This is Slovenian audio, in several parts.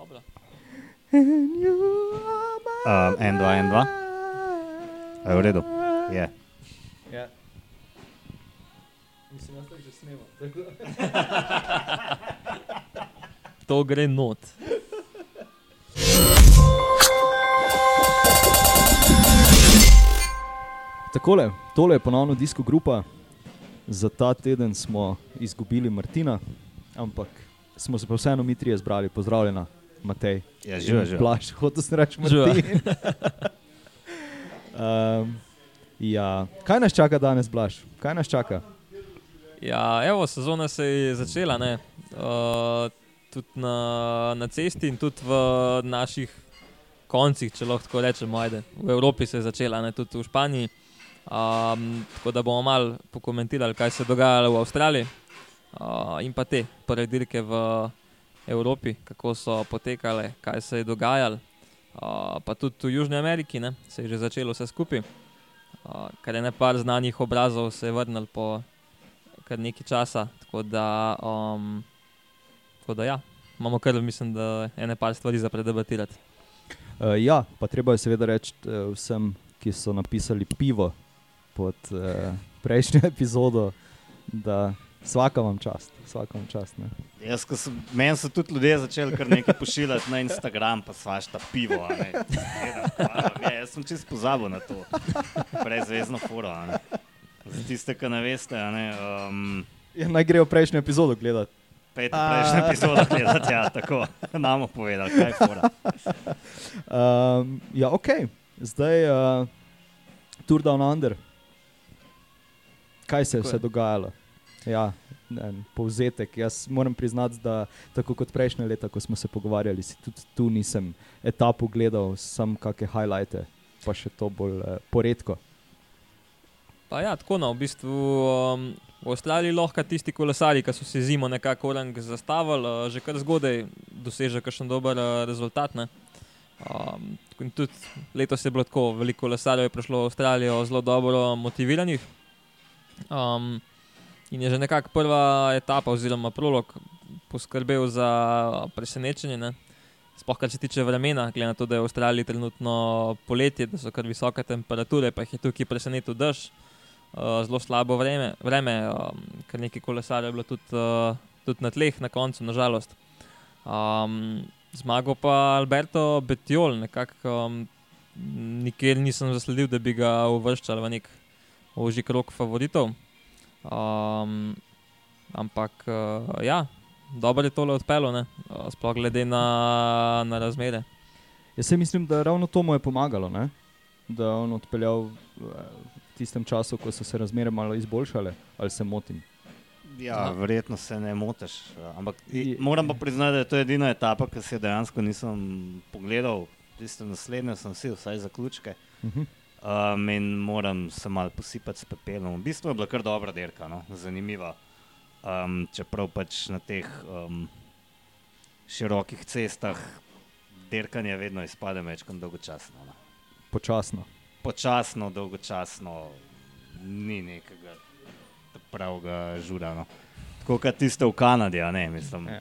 Dobro. Um, en, dva, en, dva. Je v redu? Je. Ja. Mislim, da že snemo. To gre not. Takole, tole je ponovno disko grupa. Za ta teden smo izgubili Martina, ampak smo se pa vseeno mi trije zbrali. Pozdravljena, Matej. Ja, živa, živa. Plaš, hotel sem reči. Martin. um, ja. Kaj nas čaka danes, Blaž? Kaj nas čaka? Ja, evo, sezona se je začela, ne? Uh, tudi na, na cesti in tudi v naših koncih, če lahko tako rečemo, ajde. v Evropi se je začela, ne? tudi v Španiji. Um, tako da bomo malo pokomentirali, kaj se je dogajalo v Avstraliji uh, in pa te prve dirke v Evropi, kako so potekale, kaj se je dogajalo. Uh, pa tudi v Južni Ameriki ne? se je že začelo vse skupaj. Uh, kar je ne par znanih obrazov se je vrnil po kar nekaj časa. Tako da, um, tako da ja, imamo kar, mislim, da ene par stvari za predebatirati. Uh, ja, pa treba je seveda reči uh, vsem, ki so napisali pivo pod uh, prejšnjo epizodo, da vsaka vam čast. Vsaka vam čast ne. Jaz, sem, meni so tudi ljudje začeli kar nekaj pošiljati na Instagram, pa svašta pivo. a ne. Ne, Jaz sem čist pozabil na to, brezvezno a ne. Za tiste, ki ne veste, ne, um, Ja, naj grejo prejšnjo epizodo gledati. pejte prejšnjo epizodo gledati, ja, tako nam povedali, kaj je fora. Um, ja, ok, zdaj uh, Tour Down Under. Kaj se je vse dogajalo? Ja, en povzetek. Jaz moram priznati, da tako kot prejšnje leta, ko smo se pogovarjali, si tudi tu nisem etapo gledal, sem kakšne highlighte, pa še to bolj uh, poredko. Pa ja, tako no, v bistvu um, Avstraliji lahko tisti kolesari, ki so si zimo nekako orang zastavili, uh, že kar zgodaj dosežejo kakšen dober uh, rezultat. Ne? Um, tudi letos je bilo tako, veliko kolesarjev je prišlo v Avstralijo zelo dobro motiviranih. Um, in je že nekako prva etapa, oziroma prolog, poskrbel za presenečenje. Ne? Sploh kar se tiče vremena, glede na to, da je v Avstraliji trenutno poletje, da so kar visoke temperature, pa jih je tukaj presenetil dež, uh, zelo slabo vreme, vreme um, kar nekaj kolesarjev je bilo tudi, uh, tudi na tleh na koncu, nažalost. Um, zmagal pa Alberto Betiol, nekako um, nikjer nisem zasledil, da bi ga uvrščali v nek ožji krok favoritov. Um, ampak uh, ja, dobro je tole odpelo, ne? Uh, sploh glede na, na razmere. Jaz se mislim, da ravno to mu je pomagalo, ne? da je on odpeljal eh, v tistem času, ko so se razmere malo izboljšale, ali se motim. Ja, Aha. verjetno se ne motiš. Ampak Je- moram pa priznati, da je to edina etapa, ki se dejansko nisem pogledal. Tiste naslednje sem si, vsaj zaključke. Uh -huh. Um, in moram se malo posipati s pepelom. V bistvu je bila kar dobra dirka, no? zanimiva. Um, čeprav pač na teh um, širokih cestah dirkanje vedno izpade večkrat dolgočasno. No? Počasno. Počasno, dolgočasno, ni nekega pravega žura. No? Tako kot tiste v Kanadi, ne mislim. Ja.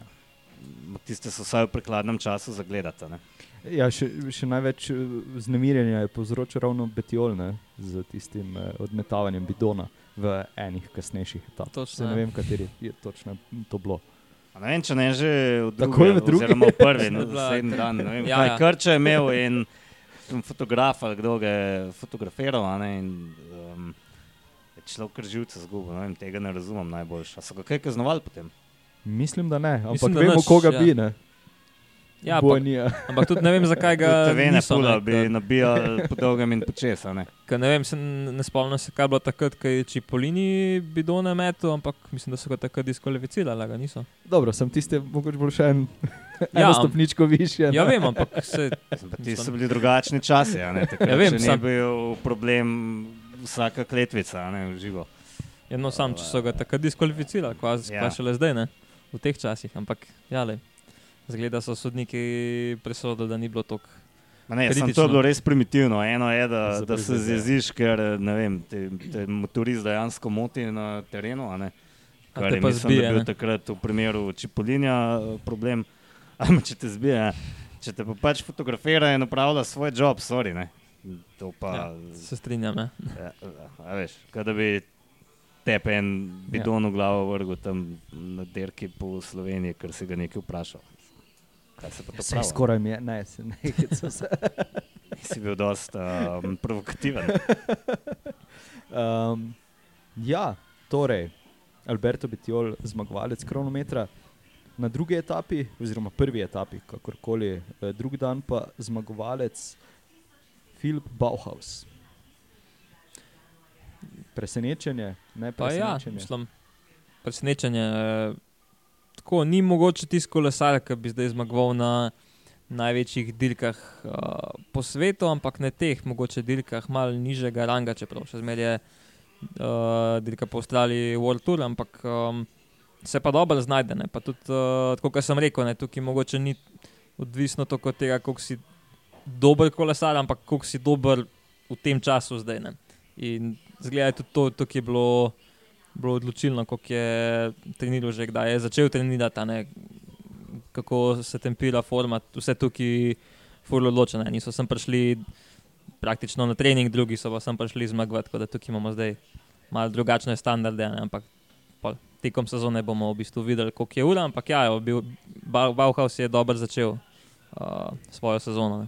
Tiste so vsaj v prekladnem času zagledati. Ja, še, še največ eh, vznemirjenja je povzročil ravno Betiol ne, z tistim eh, odmetavanjem bidona v enih kasnejših etapah. Točno, Se ne ja. vem, kateri je točno to bilo. A Ne vem, če ne že v drugi, Takoj v drugi? oziroma v prvi, no, Bila naslednji dan. Ne vem, Ja, kaj ja. Krče je imel in fotograf ali kdo ga je fotografiral. a Ne, in, um, je človek kar živce zgubil, ne vem, tega ne razumem najbolj. A so ga kaj kaznovali potem? Mislim, da ne, ampak Mislim, da vemo, nič, koga ja. bi. Ne. Ja, ampak, ampak tudi ne vem, zakaj ga Tevene niso, pula ne, bi ker- nabijali po dolgem in počesa. Ne. ker ne vem, se ne spomnim se, kaj je bilo takrat, ko je Čipolini bidone metu, ampak mislim, da so ga takrat diskvalificirali, ga niso. Dobro, sem tiste mogoče bolj še en, Ja, eno am- stopničko više. Ja, ne. vem, ampak se, pa Ti so bili drugačni časi. a Ne, takrat Ja, vem, še ni sam- bil problem vsaka kletvica, a ne, v živo. eno sam, če so ga takrat diskvalificirali, kva, Ja. kva šele zdaj, ne, v teh časih. Ampak, ja, le. Zgleda so sodniki presodili, da ni bilo tako. Ma Ne, sem, to je bilo res primitivno. Eno je, da, da se zjeziš, ker ne vem, te, te motorist dejansko moti na terenu. a ne. A Kar te je pa mislim, zbije, da je bil ne. takrat v primeru Čipolinja eh, problem. Ampak če te zbija, če te pa pač fotografira in upravlja svoj job, sorry. Ne? To pa. Ja, se strinjam. Ne? Ja, a veš, kaj da bi tepe en bidon v glavo vrgel tam na derki po Sloveniji, ker si ga nekaj vprašal. Kaj se pa to pravi? skoraj mi je, ne, se nekaj so se. Si bil dosta um, provokativen. Um, ja, torej, Alberto Bitiol, zmagovalec kronometra. Na drugi etapi, oziroma prvi etapi, kakorkoli, eh, drugi dan pa zmagovalec Filip Bauhaus. Presenečenje, ne Pa ja, presenečenje. mislim, presenečenje. eh, Tako ni mogoče tisti kolesar, ki bi zdaj zmagoval na največjih dirkah uh, po svetu, ampak ne teh, mogoče dirkah malo nižjega ranga, čeprav še zmeraj je uh, dirka po Avstraliji World Tour, ampak um, se pa dobro znajde. Ne? Pa tudi, uh, tako kot sem rekel, ne, tukaj mogoče ni odvisno toliko od tega, koliko si dober kolesar, ampak koliko si dober v tem času zdaj. Ne? In zgleda, tudi to, to ki je bilo, bilo odločilno, kako je treniral že kdaj. Je začel trenirati, ne, kako se tempira forma, vse tukaj furlo odločene. Niso sem prišli praktično na trening, drugi so pa sem prišli zmagovati, tako da tukaj imamo zdaj malo drugačne standarde, ne, ampak pol, tekom sezone bomo v bistvu videli, koliko je ura, ampak ja, je bil, Bau- Bauhaus je dobro začel uh, svojo sezono. Ne.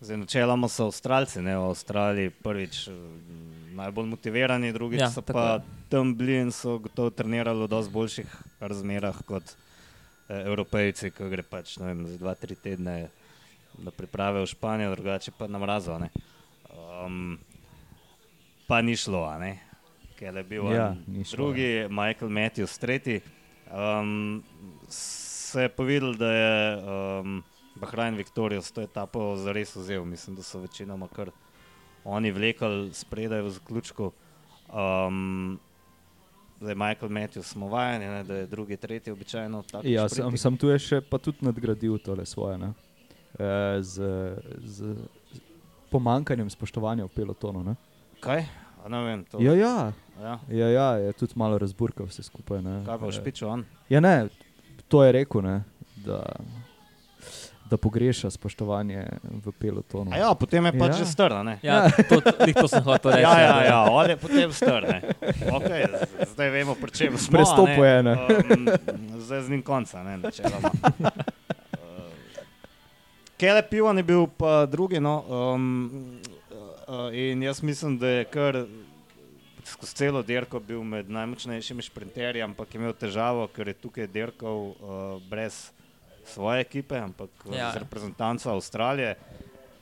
Zdaj, načeloma so Avstralci, ne? v Avstraliji prvič najbolj motivirani, drugič Ja, ja, so pa je. tam bili in so gotovo trenirali v dosti boljših razmerah kot eh, Evropejci, ki gre pač ne vem, za dva, tri tedne na priprave v Španijo, drugače pa na mrazo. ne. Um, pa ni šlo, a ne. ker je bil Ja, šlo, drugi, Michael Matthews, tretji. Um, se je povedal, da je um, Bahrajn Viktorijo s to etapo zares vzel. Mislim, da so večinoma kar oni vlekli spredaj v zaključku. Um, zdaj, Michael Matthews smo vajeni, ne, da je drugi, tretji običajno tako. Ja, sem, sem tu je še pa tudi nadgradil tole svoje. Ne? E, z, z pomankanjem spoštovanja v pelotonu. Ne? Kaj? A ne vem, to. Ja, ja, Ja. ja, ja, je tudi malo razburkal vse skupaj. Ne? Kaj pa v E, špiču on? Ja, ne, to je rekel, ne, da, da pogreša spoštovanje v pelotonu. A ja, potem je pač Ja. že strna, ne? Ja, to, to, sem hotel reči. Ja, ja, ja, on je potem strne. Okay, zdaj vemo, pri čem smo. Prestopil je, ne. Um, zdaj z njim konca, ne, načeloma. Uh, Kele Pivan je bil pa drugi, no, um, uh, in jaz mislim, da je kar skozi celo dirko bil med najmočnejšimi šprinterji, ampak je imel težavo, ker je tukaj dirkal uh, brez svoje ekipe, ampak Ja. ja. z reprezentanco Avstralije.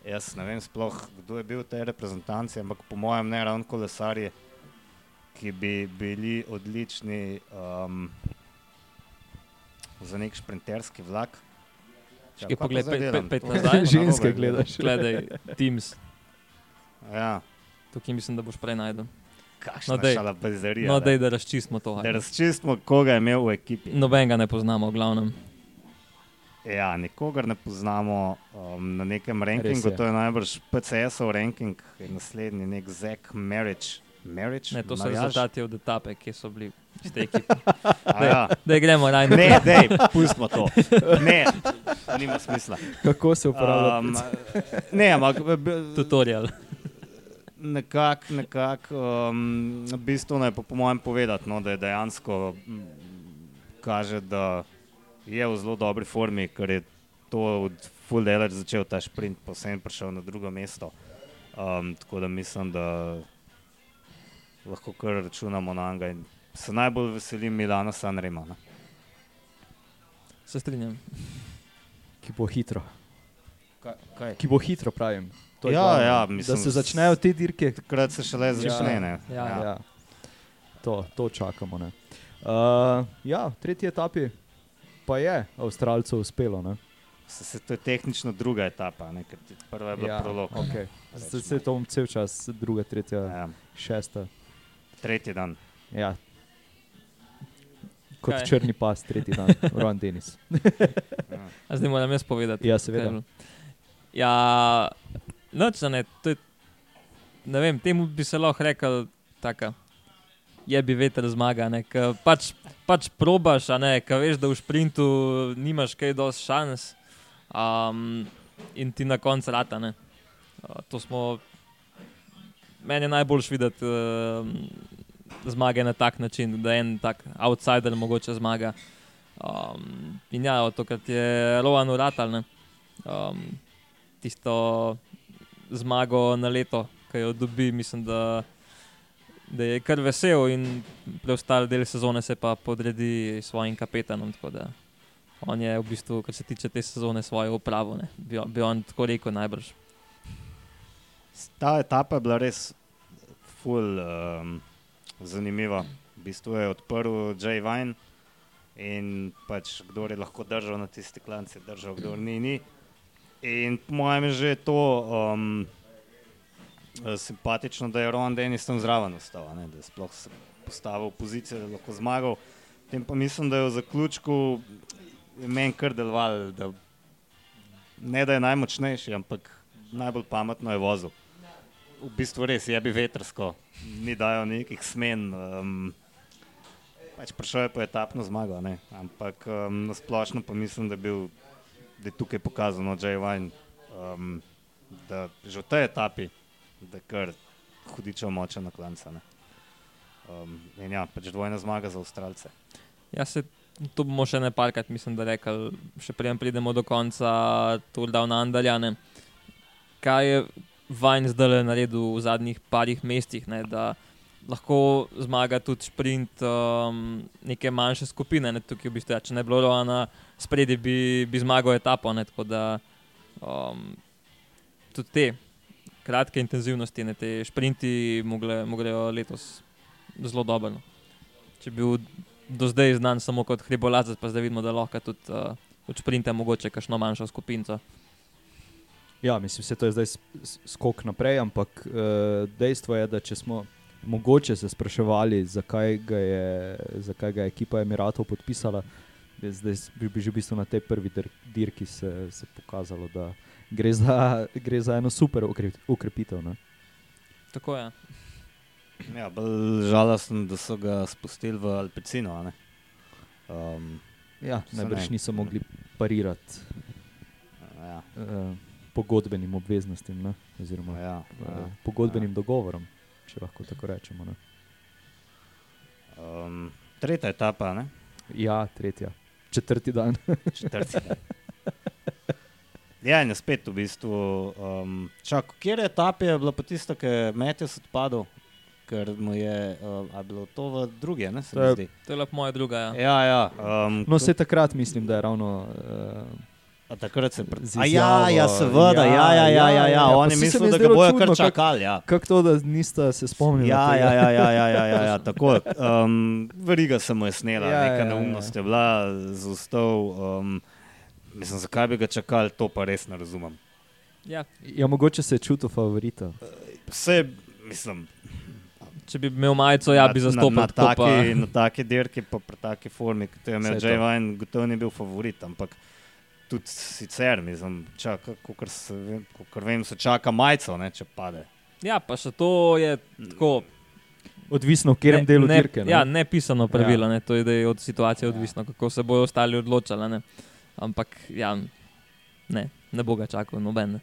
Jaz ne vem sploh, kdo je bil v tej reprezentanci, ampak po mojem ne ravno kolesarji, ki bi bili odlični um, za nek šprinterski vlak. Čakaj, Kaj pa poglej, zdaj pet- nazaj. to Ženske gledaš. Gledaj, Teams, Ja, tukaj mislim, da boš prej najdel. kakšna No, dej. šala bezerija. No, dej, da razčistimo to. da ajde. razčistimo, koga je imel v ekipi. Nobenega ne poznamo, v glavnem. Ja, nikogar ne poznamo um, na nekem rankingu, je. to je najbrž PCS-ov ranking, in naslednji nek Zek Marriage. Marriage? Ne, to so Marriage? rezultati od etape, ki so bili iz te ekipe. A Ja. Da gremo raj Ne, ne, pustimo to. Ne, nima smisla. Kako se uporablja? Um, ne, ampak tutorial. nekako, nekak, um, bistveno je po, po mojem povedati, no, da je dejansko mm, kaže, da je v zelo dobri formi, ker je to od full dela začel ta sprint, pa sem prišel na drugo mesto. Um, tako da mislim, da lahko kar računamo na njega in se najbolj veselim Milana Sanrema. Ne. Se strinjam. Ki bo hitro. Kaj, kaj? Ki bo hitro, pravim. To je Ja, glavno, ja, da mislim, se začnejo te dirke. Takrat se šele začne. ne. Ja, Ja. Ja. To, to čakamo. ne. Uh, ja, tretji etapi pa je Avstralcev uspelo. Ne? Se, se, to je tehnično druga etapa, ne, ker prva je bila ja, prolog. okay. Se, se to cel čas, druga, tretja, ja. Šesta. tretji dan. Ja. Kot Kaj? Kaj? črni pas, tretji dan, Ron Denis. Ja. Zdaj moram jaz povedati. Ja, kaj seveda. bilo. Ja, noč, ne, to je, ne vem, temu bi se lahko rekel taka je bi veter zmaga. Ne, ke pač, pač probaš, a ne, ka veš, da v sprintu nimaš kaj dosti šans um, in ti na koncu rata. Ne. Uh, to smo, meni je najboljš videti uh, zmage na tak način, da en tak outsider mogoče zmaga. Um, in ja, to, kar je Rowan uratal, um, tisto zmago na leto, ki jo dobi, mislim, da, da je kar vesel in preostali del sezone se pa podredi svojim kapetanom. On je v bistvu, kar se tiče te sezone, svojo upravo, ne, bi, bi on tako rekel najbrž. Ta etapa je bila res ful um, zanimiva. V bistvu je odprl Jay Vine in pač kdo je lahko držal na tisti klanci, držal, kdo ni. ni. In po mojem je že to um, simpatično, da je Ron Dennis tam zraven ostal, ne, da je sploh postavil pozicijo, da je lahko zmagal. Tem pa mislim, da je v zaključku je meni kar deloval, da ne da je najmočnejši, ampak najbolj pametno je vozil v bistvu res je bi vetrsko, ni dajo nekih smen. Um, pač prišel je po etapno zmago, ne? ampak um, na splošno pa mislim, da, je bil, da je tukaj pokazano Jay Wine, um, da že v tej etapi, da je kar hudičev močen na klanca. Ne? Um, in ja, pač dvojna zmaga za Avstralce. Ja, se, to bomo še ne parkrat, mislim, da rekli, še preden pridemo do konca Tour Down Andaljane. Kaj je Vajn zdaj naredil v zadnjih parih mestih, ne, da lahko zmaga tudi sprint um, neke manjše skupine. Ne, tukaj, v bistvu, ja, če ne bi bilo Roana, spredi bi, bi zmagal etapo. Ne, tako da um, tudi te kratke intenzivnosti, ne, te sprinti mogle, moglejo letos zelo dobro. No. Če bi bil do zdaj znan samo kot hribolazec, pa zdaj vidimo, da lahko tudi uh, od sprinta mogoče kakšno manjšo skupino. Ja, mislim, to je zdaj s- s- skok naprej, ampak uh, dejstvo je, da če smo mogoče se spraševali, zakaj ga je, zakaj ga je ekipa Emiratov podpisala, zdaj bi, bi že v bistvu na tej prvi dir dirki se, se pokazalo, da gre za, gre za eno super ukrep ukrepitev. Ne? Tako je. Ja, bolj žalosten, da so ga spustili v Alpecino. a ne. Um, Ja, najbrž niso mogli parirati ja, uh, pogodbenim obveznostim, ne? oziroma ja, uh, ja. pogodbenim dogovorom, če lahko tako rečemo. Ne? Um, tretja etapa, ne? Ja, tretja, četrti dan. četrti. Ja, in je spet v bistvu. Um, čak, kjer etape je bilo pa tisto, ki je Matjas odpadel, ker mu je uh, a bilo to v drugi, ne se To je- zdi. To je lepo moja druga. Ja. Ja, ja. Um, No, vse takrat mislim, da je ravno. Uh, A takrat se pred... z A ja, ja, seveda, ja, ja, ja, ja, ja, ja. oni se mislijo, je da ga bojo čudno, kar kak- čakali. Ja. Kako to, da niste se spomnili? Ja, ja, ja, ja, ja, ja, ja, ja tako. Um, veriga se mu je snela, Ja, ja, ja, neka ja, ja. neumnost je bila, zaustav. Um, mislim, zakaj bi ga čakali, to pa res ne razumem. Ja, ja, mogoče se je čutil favorita. Vse, mislim, če bi imel majico, ja, bi na, zastopal. na, tako pa- taki, na taki dirki, pa pri taki formi, kot je imel. Jay Vine, gotovo ni bil favorit, ampak tudi sicer, mislim, čaka, kakor, se, kakor vem, se čaka majico, ne, če pade. Ja, pa še to je tako. Odvisno, v katerem delu ne, dirke. ne. Ja, ne pisano pravilo, Ja. ja. ne, to je, od situacije Ja. ja. odvisno, kako se bodo ostali odločali. Ne. Ampak ja, ne, ne bo ga čakal noben.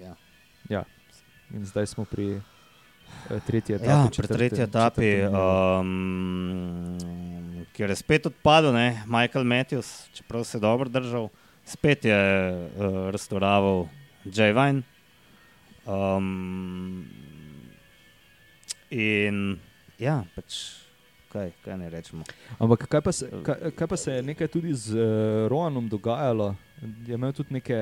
Ja. Ja. In zdaj smo pri eh, tretji etapi. Ja, pri četrtem- tretji etapi, um, kjer je spet odpadel, ne? Michael Matthews, čeprav se je dobro držal, spet je uh, restauraval Jay Vine. Um, in ja, pač, kaj, kaj ne rečemo. Ampak kaj pa, se, kaj, kaj pa se je nekaj tudi z uh, Roanom dogajalo? Je imel tudi neke.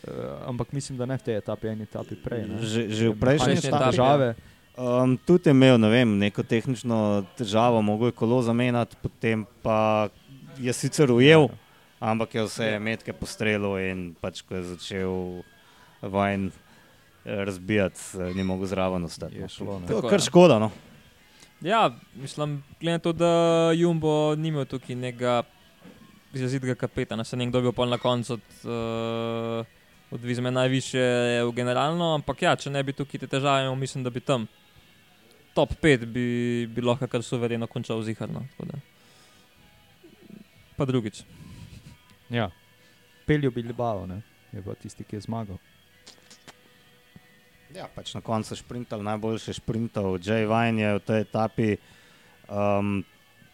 Uh, ampak mislim, da ne v tej etapi, eni etapi prej. ne. Že, že v prejšnji etapi. težave. Um, tudi je imel ne vem, neko tehnično težavo, mogo je kolo zamenjati, potem pa je sicer ujel, ampak je vse metke postrelil in pač ko je začel vajn eh, razbijati, eh, ni mogel zraven ostati. Je no. šlo, ne. To je kar škoda. No. Ja, mislim, glede na to, da Jumbo ni imel tukaj nekega izrazitega kapetana, se nekdo bil pol na koncu od, uh, odvizme najviše v generalno, ampak ja, če ne bi tukaj te težave imel, mislim, da bi tam top 5 bi, bi lahko kar suvereno končal ziharno. Pa drugič. Ja. Peljo Bilbao, ne? je pa tisti, ki je zmagal. Ja, pač na koncu šprintal, najboljši šprintal, Jay Vine je v tej etapi. Um,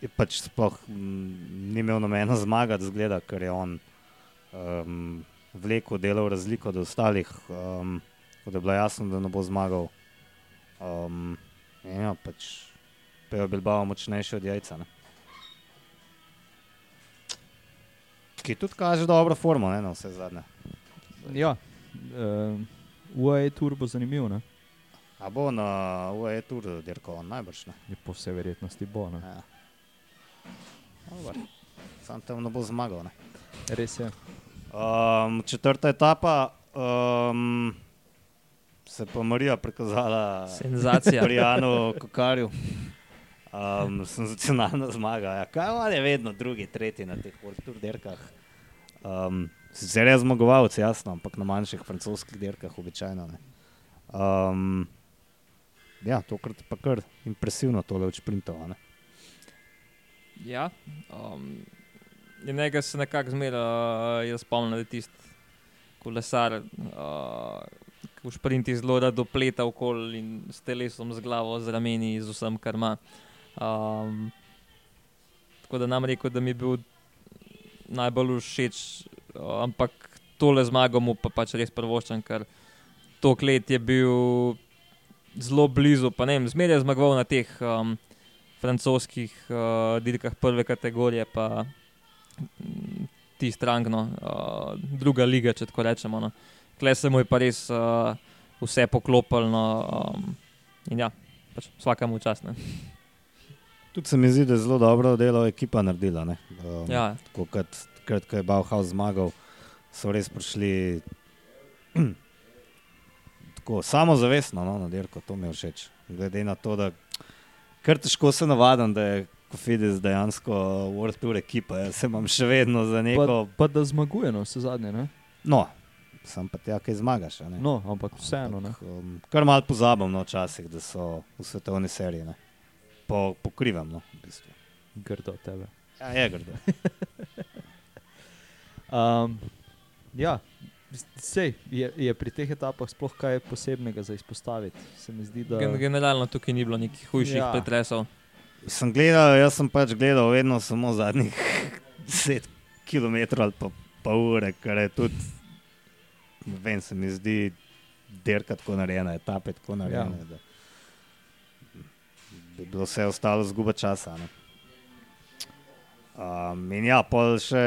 je pač sploh mm, ni imel nobena zmaga, zgleda, ker je on um, vlekel delal razliko od ostalih, um, da je bilo jasno, da ne bo zmagal. Um, ja, pač pa je Bilbao močnejši od jajca. Ne? Ki tudi kaže dobro formo, ne, na vse zadnje. Ja, uh, UAE Tour bo zanimiv, ne? A bo na UAE Tour dirkal, najbrž ne. Je po vsej verjetnosti bo. Ne? Ja. Sam tam ne bo zmagal. Ne. Res je. Um, četrta etapa, um, se pa Marija prikazala Senzacija. pri Janu Kokarju. Um, senzacionalna zmaga. Ja. Kaj je vedno drugi, tretji na teh Tour dirkah. Um, Sicer je zmagovalec, jasno, ampak na manjših francoskih dirkah običajno ne. Um, ja, tokrat pa kar impresivno tole od šprintov. a ne. Ja, um, njega se nekako zmeraj uh, spomnim, da tisti kolesar, uh, ki v šprinti zelo rado dopleta okoli in s telesom, z glavo, z rameni, z vsem, kar ima. Um, tako da nam rekel, da mi je bil najbolj všeč, ampak tole zmago mu pa pač res prvoščam, ker tok let je bil zelo blizu, pa ne vem, zmeraj je zmagoval na teh. Um, francoskih uh, dirkah prve kategorije, pa mm, ti strangno, uh, druga liga, če tako rečemo. No. Klej se mu je pa res uh, vse poklopilo no, um, in ja, pač vsakemu čas. Ne. Tudi se mi zdi, da je zelo dobro delo ekipa naredila. ne. Um, Ja, Tako kot takrat, ko je Bauhaus zmagal, so res prišli tako samozavestno no, na dirko, to mi je všeč. Glede na to, da kar težko se navadim, da je Kofidis dejansko World Tour ekipa, jaz se imam še vedno za neko. Pa, pa da zmaguje, no, vse zadnje. Ne? No, sem pa tja, kaj zmagaš. No, ampak vseeno. Ampak, um, kar malo pozabim no, včasih, da so v svetovni seriji. Ne. Po, pokrivam, no, v bistvu. Grdo tebe. Ja, je grdo. Um, ja, sej, je, je pri teh etapah sploh kaj posebnega za izpostaviti? Se mi zdi, da Gen generalno tukaj ni bilo nekih hujših Ja. ja. pretresov. Sem gledal, jaz sem pač gledal vedno samo zadnjih 10 km ali pa pol ure, kar je tudi, ne vem, se mi zdi, derka tako narejena, etape tako narejene. Ja. Bi bilo vse ostalo zguba časa. Ne? Um, in ja, pol še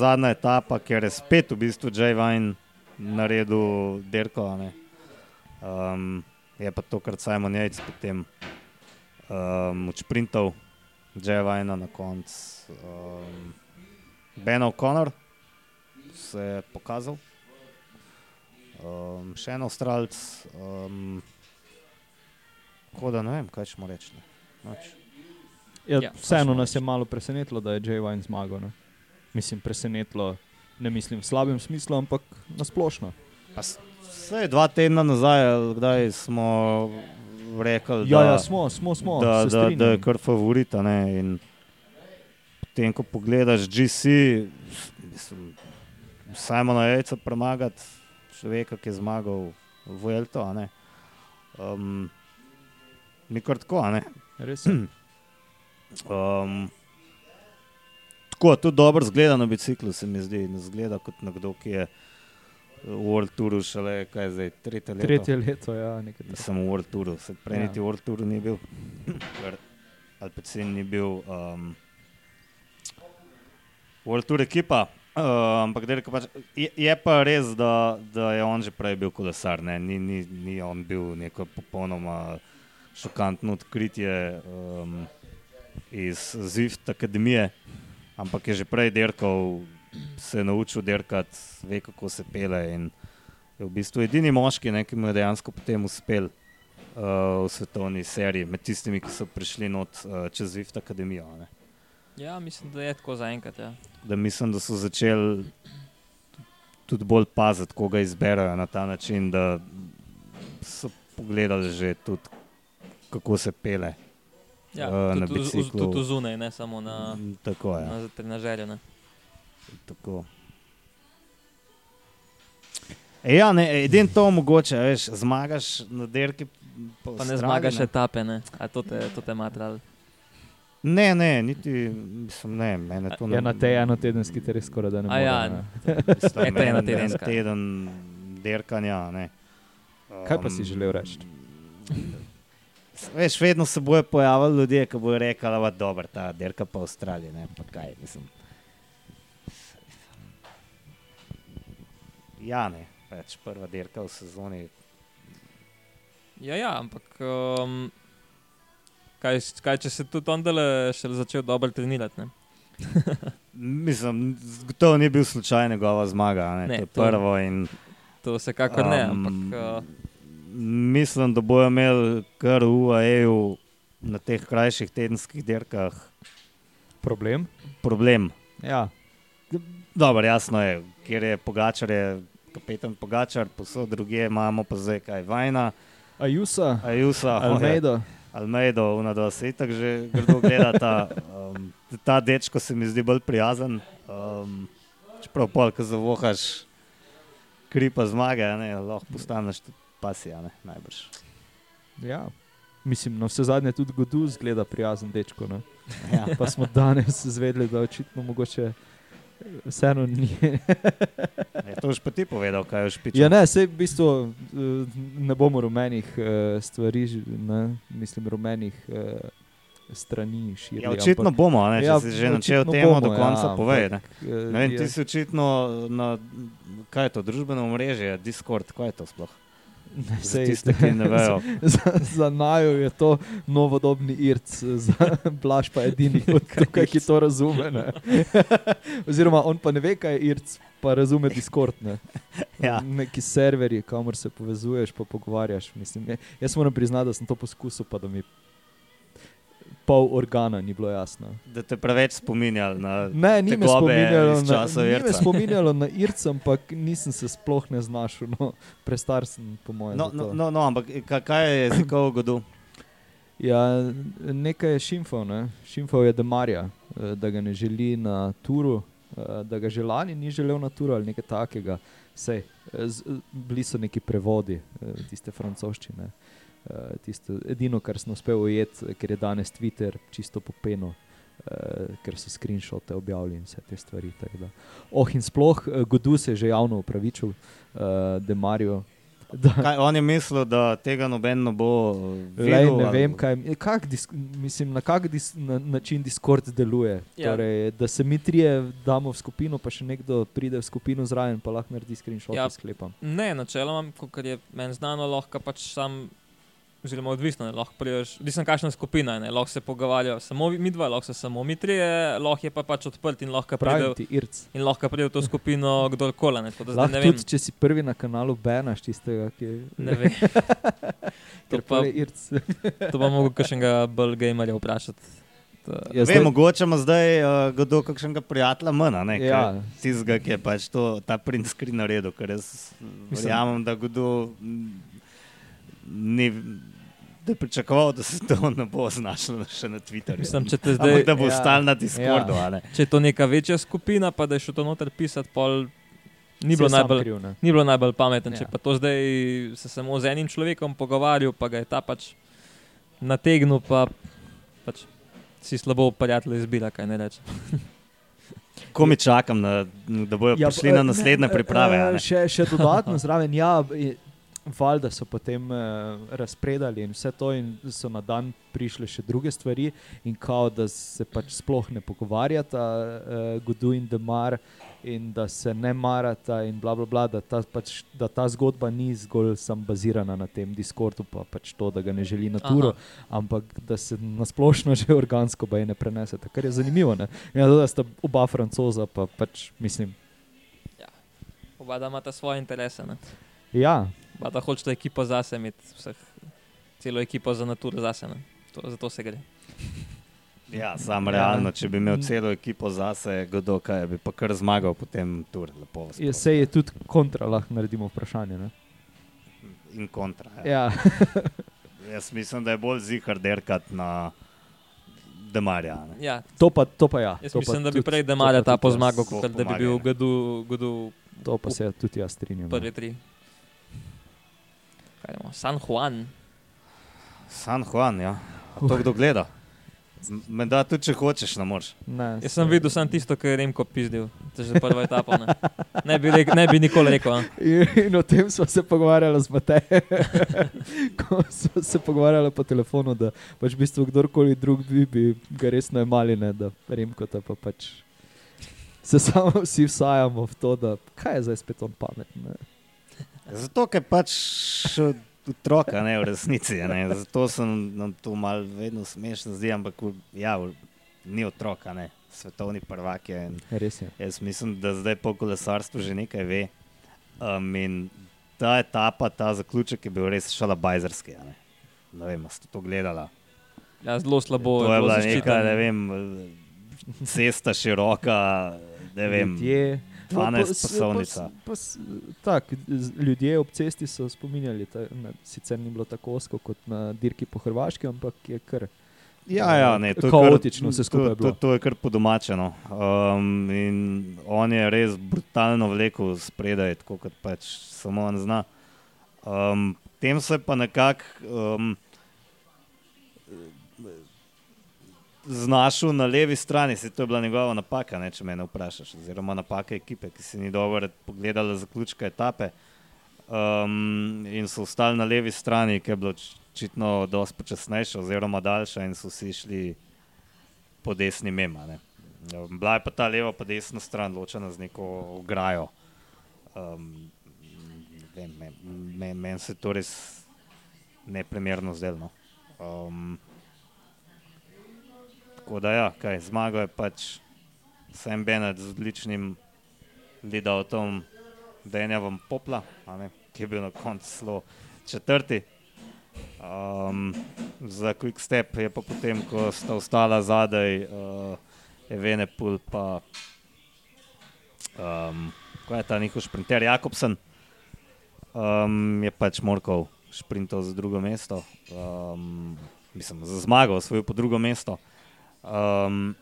zadnja etapa, ker je spet v bistvu Jay Vine naredil derko. a ne. Um, je pa tokrat Simon Yates potem um, odšprintal, Jay Vine na koncu. Um, ben O'Connor se je pokazal, um, še en Avstralc. Um, tako da ne vem, kaj reči. ne. Nič. Ja, Ja, vseeno točno nas je malo presenetilo, da je Jay Vine zmagal. Ne? Mislim, presenetilo, ne mislim v slabem smislu, ampak nasplošno. Pa s- Vse dva tedna nazaj, kdaj smo rekli, Ja, da, ja, smo, smo, smo. da, da, da je kar favorita. Ne? In potem, ko pogledaš GC, mislim, Simona Jejca premagati, človeka, ki je zmagal v ne. Um, ni kar tako, a ne. Res je. Um, tako, tudi dobro zgleda na biciklu, se mi zdi. Ne zgleda kot nekdo, ki je v World Touru šele, kaj je zdaj, tretje leto. Tretje leto, ja, nekaj. Sem v World Touru, se prej Ja. niti v World Touru ni bil, ker Alpecin ni bil um, World Tour ekipa. Uh, ampak delka pač, je, je pa res, da, da je on že prej bil kolesar, ne? ni, ni, ni on bil neko popolnoma šokantno odkritje um, iz Zwift akademije, ampak je že prej dirkal, se je naučil dirkati, ve kako se pele in je v bistvu edini moški, ne, ki mu je dejansko potem uspel uh, v svetovni seriji, med tistimi, ki so prišli not uh, čez Zwift akademijo. a Ne. Ja, mislim, da je tako zaenkrat. Ja. Da mislim, da so začeli tudi bolj paziti, koga izberejo na ta način, da so pogledali že tudi, kako se pele. Ja, na tudi, tudi, biciklu. tudi zunaj, ne samo na, Mm, Tako je. na trenažerju. ne. Tako. E, ja, ne, edin to mogoče, veš, zmagaš na derki. Pa ne Avstraliji, zmagaš ne. etape, ne? a to te, to te matral. Ne, ne, niti, mislim, ne, mene to ne. Ja, na tej enotedenski te res skoraj da ne A ja, more. Mislim, E, to je ena en- teden derkanja. Ne. Kaj pa si Um, želel reči? Veš, vedno se bojo pojavili ljudje, ki bojo rekli, da je dobro ta derka po Avstraliji. Ne, pa kaj, mislim. Ja, ne, več prva derka v sezoni. Ja, ja, ampak um, kaj, kaj če se tudi ondele še začel dobro trenirati? Ne? Mislim, to ni bil slučaj njegova zmaga, ne, Ne, to je prvo. In, To vsekakor ne, Um, ampak uh, mislim, da bojo imeli kar v UAE-ju na teh krajših tedenskih dirkah Problem? problem. Ja, Dobro, jasno je, kjer je Pogačar, je kapetan Pogačar, posod druge imamo pa zdaj kaj Vajna, Ajusa, Ajusa, Almeida. Almeido, unado se itak že grdo gledata. Um, ta dečko se mi zdi bolj prijazen. Um, čeprav pol, ko zavohaš kripa zmage, ne, lahko postaneš tudi pasija, ne, najbrž. Ja. Mislim, na vse zadnje tudi Godu zgleda prijazen dečko. Ne? Ja. Pa smo danes zvedeli, da očitno mogoče vseeno ni. Je to už pa ti povedal, kaj je špičal? ja, ne, sej v bistvu eh, ne bomo rumenih eh, stvari, ne, mislim, rumenih eh, strani širili. Ja, očitno ampak, bomo, ne, če Ja, si že načel temo, bomo, do konca ja, povej. Ne. ampak, eh, Ne vem, je- ti si očitno na, kaj je to, družbeno omrežje, Discord, kaj je to sploh? Ne, Za tiste, ki ne vejo. za, za najo je to novodobni irc, za Blaž pa edini tukaj, ki to razume. Ne. Oziroma, on pa ne ve, kaj je irc, pa razume Discord. Ne. Ja. Neki serverji, kamor se povezuješ, pa pogovarjaš. Mislim, je, jaz moram priznati, da sem to poskusil, pa da mi pol organa ni bilo jasno. Da te preveč spominjali na Ne, ni me spominjalo na, časov ni me Irca. spominjalo na irc, ampak nisem se sploh ne znašel. No, prestar sem, po mojem. No, no, no, no, ampak ka- kaj je jezikov godu? Ja, nekaj je šimfal, ne? šimfal je Demarja, eh, da ga ne želi na turu, eh, da ga že lani ni želel na turu ali nekaj takega. Sej, bili so neki prevodi tiste francoščine. Eh, Tisto, edino, kar sem uspel ujeti, ker je danes Twitter čisto popeno, uh, ker so screenshote objavili in vse te stvari. Oh, in sploh uh, Godu se je že javno upravičil, uh, Demarju. Da, Kaj, on je mislil, da tega noben ne bo Lej, videl. ne ali- vem, kaj, kak disk, mislim, na kak dis, na, način Discord deluje. Ja. Torej, da se mi trije damo v skupino, pa še nekdo pride v skupino zraven, pa lahko naredi screenshot, ja. sklepam. Ne, načeloma, kot je meni znano, lahko pač sam, oziroma odvisno, ne, lahko priješ, nisem kakšna skupina, ne, lahko se pogovarjajo samo mi dva, lahko so samo mi trije, lahko je pa pač odprt in lahko pride, in lahko pride v to skupino kdorkoli. Ne, Lahko ne vem, tudi, če si prvi na kanalu, benaš tistega, ki je. ne vem. To pa- pa je. To bo mogel kakšnega bolj gamerja vprašati. To- Ja, Vem, zdaj- mogoče ima zdaj uh, kdo kakšnega prijatelja manj, ne? Ja. Tizga, ki je pač to, ta print screen naredil, ker jaz verjamem, da kdo ni. Da je pričakoval, da se to ne bo znašlo še na Twitterju. Mislim, če te Ampak zdaj, da bo ja. stal na Discordu. Ja. če je to neka večja skupina, pa da je šel to noter pisati, pol ni bilo najbolj. kriv, ne. Ni bilo najbolj pametno, ja. če pa to zdaj se samo z enim človekom pogovarjal, pa ga je ta pač nategnil, pa pač si slabo prijatelj izbira, kaj ne reče. Ko mi čakam, na, da bodo ja, prišli na eh, naslednje ne, priprave. a eh, ne? Še, še dodatno zraven, ja, valjda so potem uh, razpredali in vse to, in so na dan prišle še druge stvari, in kao, da se pač sploh ne pogovarjata, uh, Gudu in Demar, in da se ne marata, in bla, bla, bla da, ta, pač, da ta zgodba ni zgolj sam bazirana na tem Discordu, pa pač to, da ga ne želi na turo, Aha. ampak da se nasplošno že organsko baje ne prenesete, kar je zanimivo. Ne? Ja, da sta oba francoza, pa pač mislim. Oba da imata svoje interese. Ne? Ja, Oba da hočeta ekipo zase imeti, vseh, celo ekipo za naturo zase. Ne? To, zato se gre. Ja, sam Ja. realno, če bi imel celo ekipo zase, kdo kaj, bi pa kar zmagal potem tur. Lepo je, prosim. se je tudi kontra, lahko naredimo vprašanje. Ne? In kontra. Ja. Ja. jaz mislim, da je bolj zihar derkat na Demarja. ne. Ja, To pa, to pa ja. jaz to pa mislim, da bi prej to Demarja pa ta tudi po jaz- zmago, Bog kot da bi bil ne. Gadu, Gadu To pa se tudi jaz strinjam. prvi tri. Kaj imamo? San Juan. San Juan, ja. A To kdo gleda? Menda tudi, če hočeš, ne moreš. Ne, Jaz sem videl samo tisto, kar je Remko pizdil. To je že prva etapa. Ne, ne, bi, rek, ne bi nikoli rekel. In, in o tem smo se pogovarjali z Matejem, ko smo se pogovarjali po telefonu, da pač v bistvu kdorkoli drug bi, bi ga res najmali, ne, da Remko ta pa pač se samo vsi vsajamo v to, da kaj je zdaj spet on pameten. Zato, ker pač otroka ne v resnici. a Ne. Zato se nam to malo vedno smešno zdi, ampak ja, ni otroka, ne. svetovni prvak je. Res je. Jaz mislim, da zdaj po kolesarstvu že nekaj ve. Um, in ta etapa, ta zaključek je bil res šalabajzerski. Ne. ne vem, a ste to gledala. Ja, zelo slabo. to je bilo bila zaščiteno. neka, ne vem, cesta široka, ne vem. Ljudje, 12 pa- s- pasovnica. pa s- pa s- Tak, z- ljudje ob cesti so spominjali, da sicer ni bilo tako osko kot na dirki po Hrvaški, ampak je kar. Ja, ja, ne, to je Kaotično vse skupaj to, to, to je kar podomačeno. Um, in on je res brutalno vlekel spredaj, tako kot pač samo on zna. Um, tem se pa nekako um, znašel na levi strani, se to je bila njegova napaka, ne, če me ne vprašaš, oziroma napaka ekipe, ki si ni dobro pogledala zaključka etape. Um, in so ostali na levi strani, ki je bilo oč- očitno dosti počasnejša, oziroma daljša, in so vsi šli po desni mema. Ne. Um, Bila je pa ta leva, pa desna stran ločena z neko ograjo. Um, Meni me, men se to res neprimerno zdelo. No. Um, tako da, ja, kaj, zmagal je pač Sam Bennett z odličnim lead-outom Denjavom Popla, ne, ki je bil na koncu zelo četrti. Um, za Quick Step je pa potem, ko sta ostala zadaj, uh, Evenepul pa um, kaj je ta njihov šprinter Jakobsen, um, je pač Morkov šprintal za drugo mesto, um, mislim, za zmago, osvojil po drugo mesto. Um,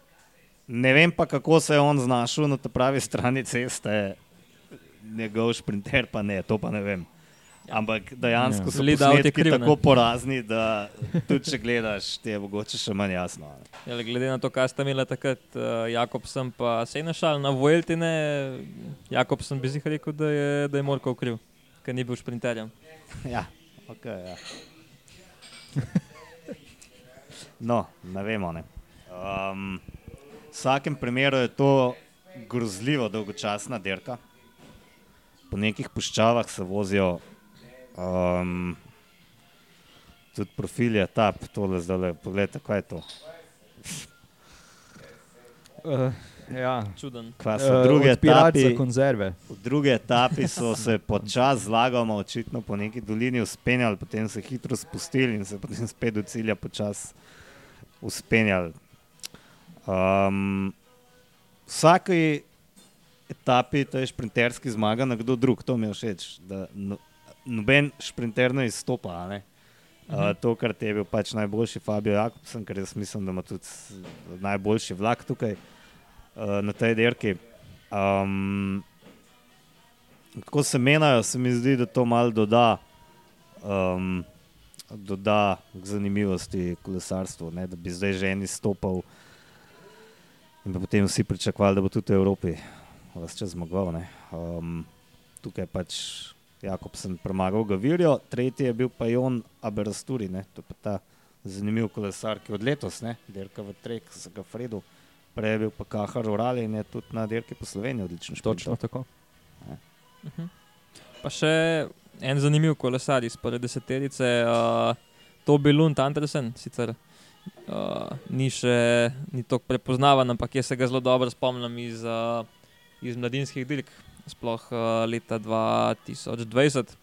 ne vem pa, kako se je on znašel na pravi strani ceste, njegov šprinter pa ne, to pa ne vem. Ampak dejansko Ja. so kriv, ne? tako porazni, da tudi če gledaš, ti je mogoče še manj jasno. a ne. Ja, glede na to, kaj sta imela takrat uh, Jakobsen pa Sejnašal na Vueltine, Jakobsen bi si rekel, da je, da je Morkov kriv, ker ni bil šprinterjem. Ja, okay, ja. No, ne vemo. Ne. Um, v vsakem primeru je to grozljivo dolgočasna dirka. Po nekih puščavah se vozijo um, tudi profili, etap, tole zdaj. Poglejte, kaj je to. Uh, ja. Čuden. Kva so Uh, druge za etape. konzerve. V drugi etapi so se počasi zlagoma, očitno po neki dolini uspenjali, potem se hitro spustili in se potem spet do cilja počasi uspenjali. Um, vsaki etapi, to je šprinterski zmaga, nekdo drug, to mi je všeč. da No, noben šprinter ne izstopa. Ne? Uh, to, kar ti je bil pač najboljši Fabio Jakobsen, ker jaz mislim, da ima tudi najboljši vlak tukaj uh, na tej dirki. Um, Ko se menjajo, se mi zdi, da to malo doda, um, doda k zanimivosti kolesarstvu. Ne? Da bi zdaj že en izstopal in potem vsi pričakovali, da bo tudi v Evropi vse čas zmagal. ne. Um, tukaj pač Jakobsen premagal Gavirjo, tretji je bil pa Jon Aberasturi, ne? to je pa ta zanimiv kolesar, ki je od letos, ne? dirka v Trek z Gafredu. Prej je bil pa Kahar Urali in je tudi na dirki po Sloveniji odličen. Točno tako. Mhm. Pa še en zanimiv kolesar iz prve deseterice, uh, Tobi Lund Andersen, sicer uh, ni še ni tako prepoznaven, ampak jaz se ga zelo dobro spomnim iz, uh, iz mladinskih dirk, sploh uh, leta 2020,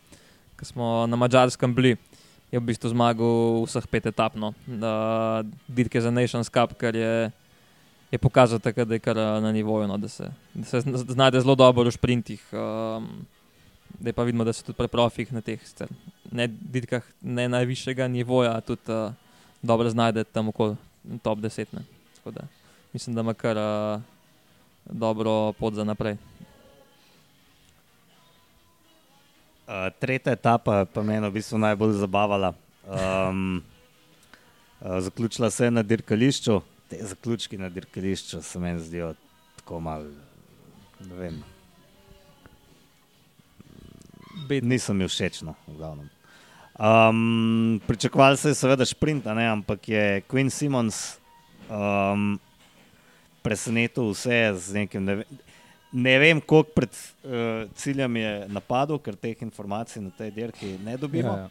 ko smo na Mačarskem bili. Je v bistvu zmagal vseh pet etap, no, uh, dirke za Nations Cup, kar je, je pokazal, tako, da je kar uh, na nivoju, no, da se, da se zna- znajde zelo dobro v sprintih. Um, Zdaj pa vidimo, da so tudi pri profih na teh sicer ne dirkah ne najvišjega nivoja, tudi uh, dobro znajde tam okoli top 10. Ne. Tako Da, mislim, da ima kar uh, dobro pot za naprej. Uh, tretja etapa pa me je v bistvu najbolj zabavala. Um, uh, zaključila se je na dirkališču. Te zaključki na dirkališču se meni zdijo tako malo. Ne vem, Bed, nisem jim všeč. No, v glavnem. Um, pričakovali se je seveda šprint, a ne, ampak je Queen Simons um, presenetil vse z nekim. Ne, ne vem, koliko pred uh, ciljem je napadel, ker teh informacij na tej dirki ne dobimo. Ja, ja.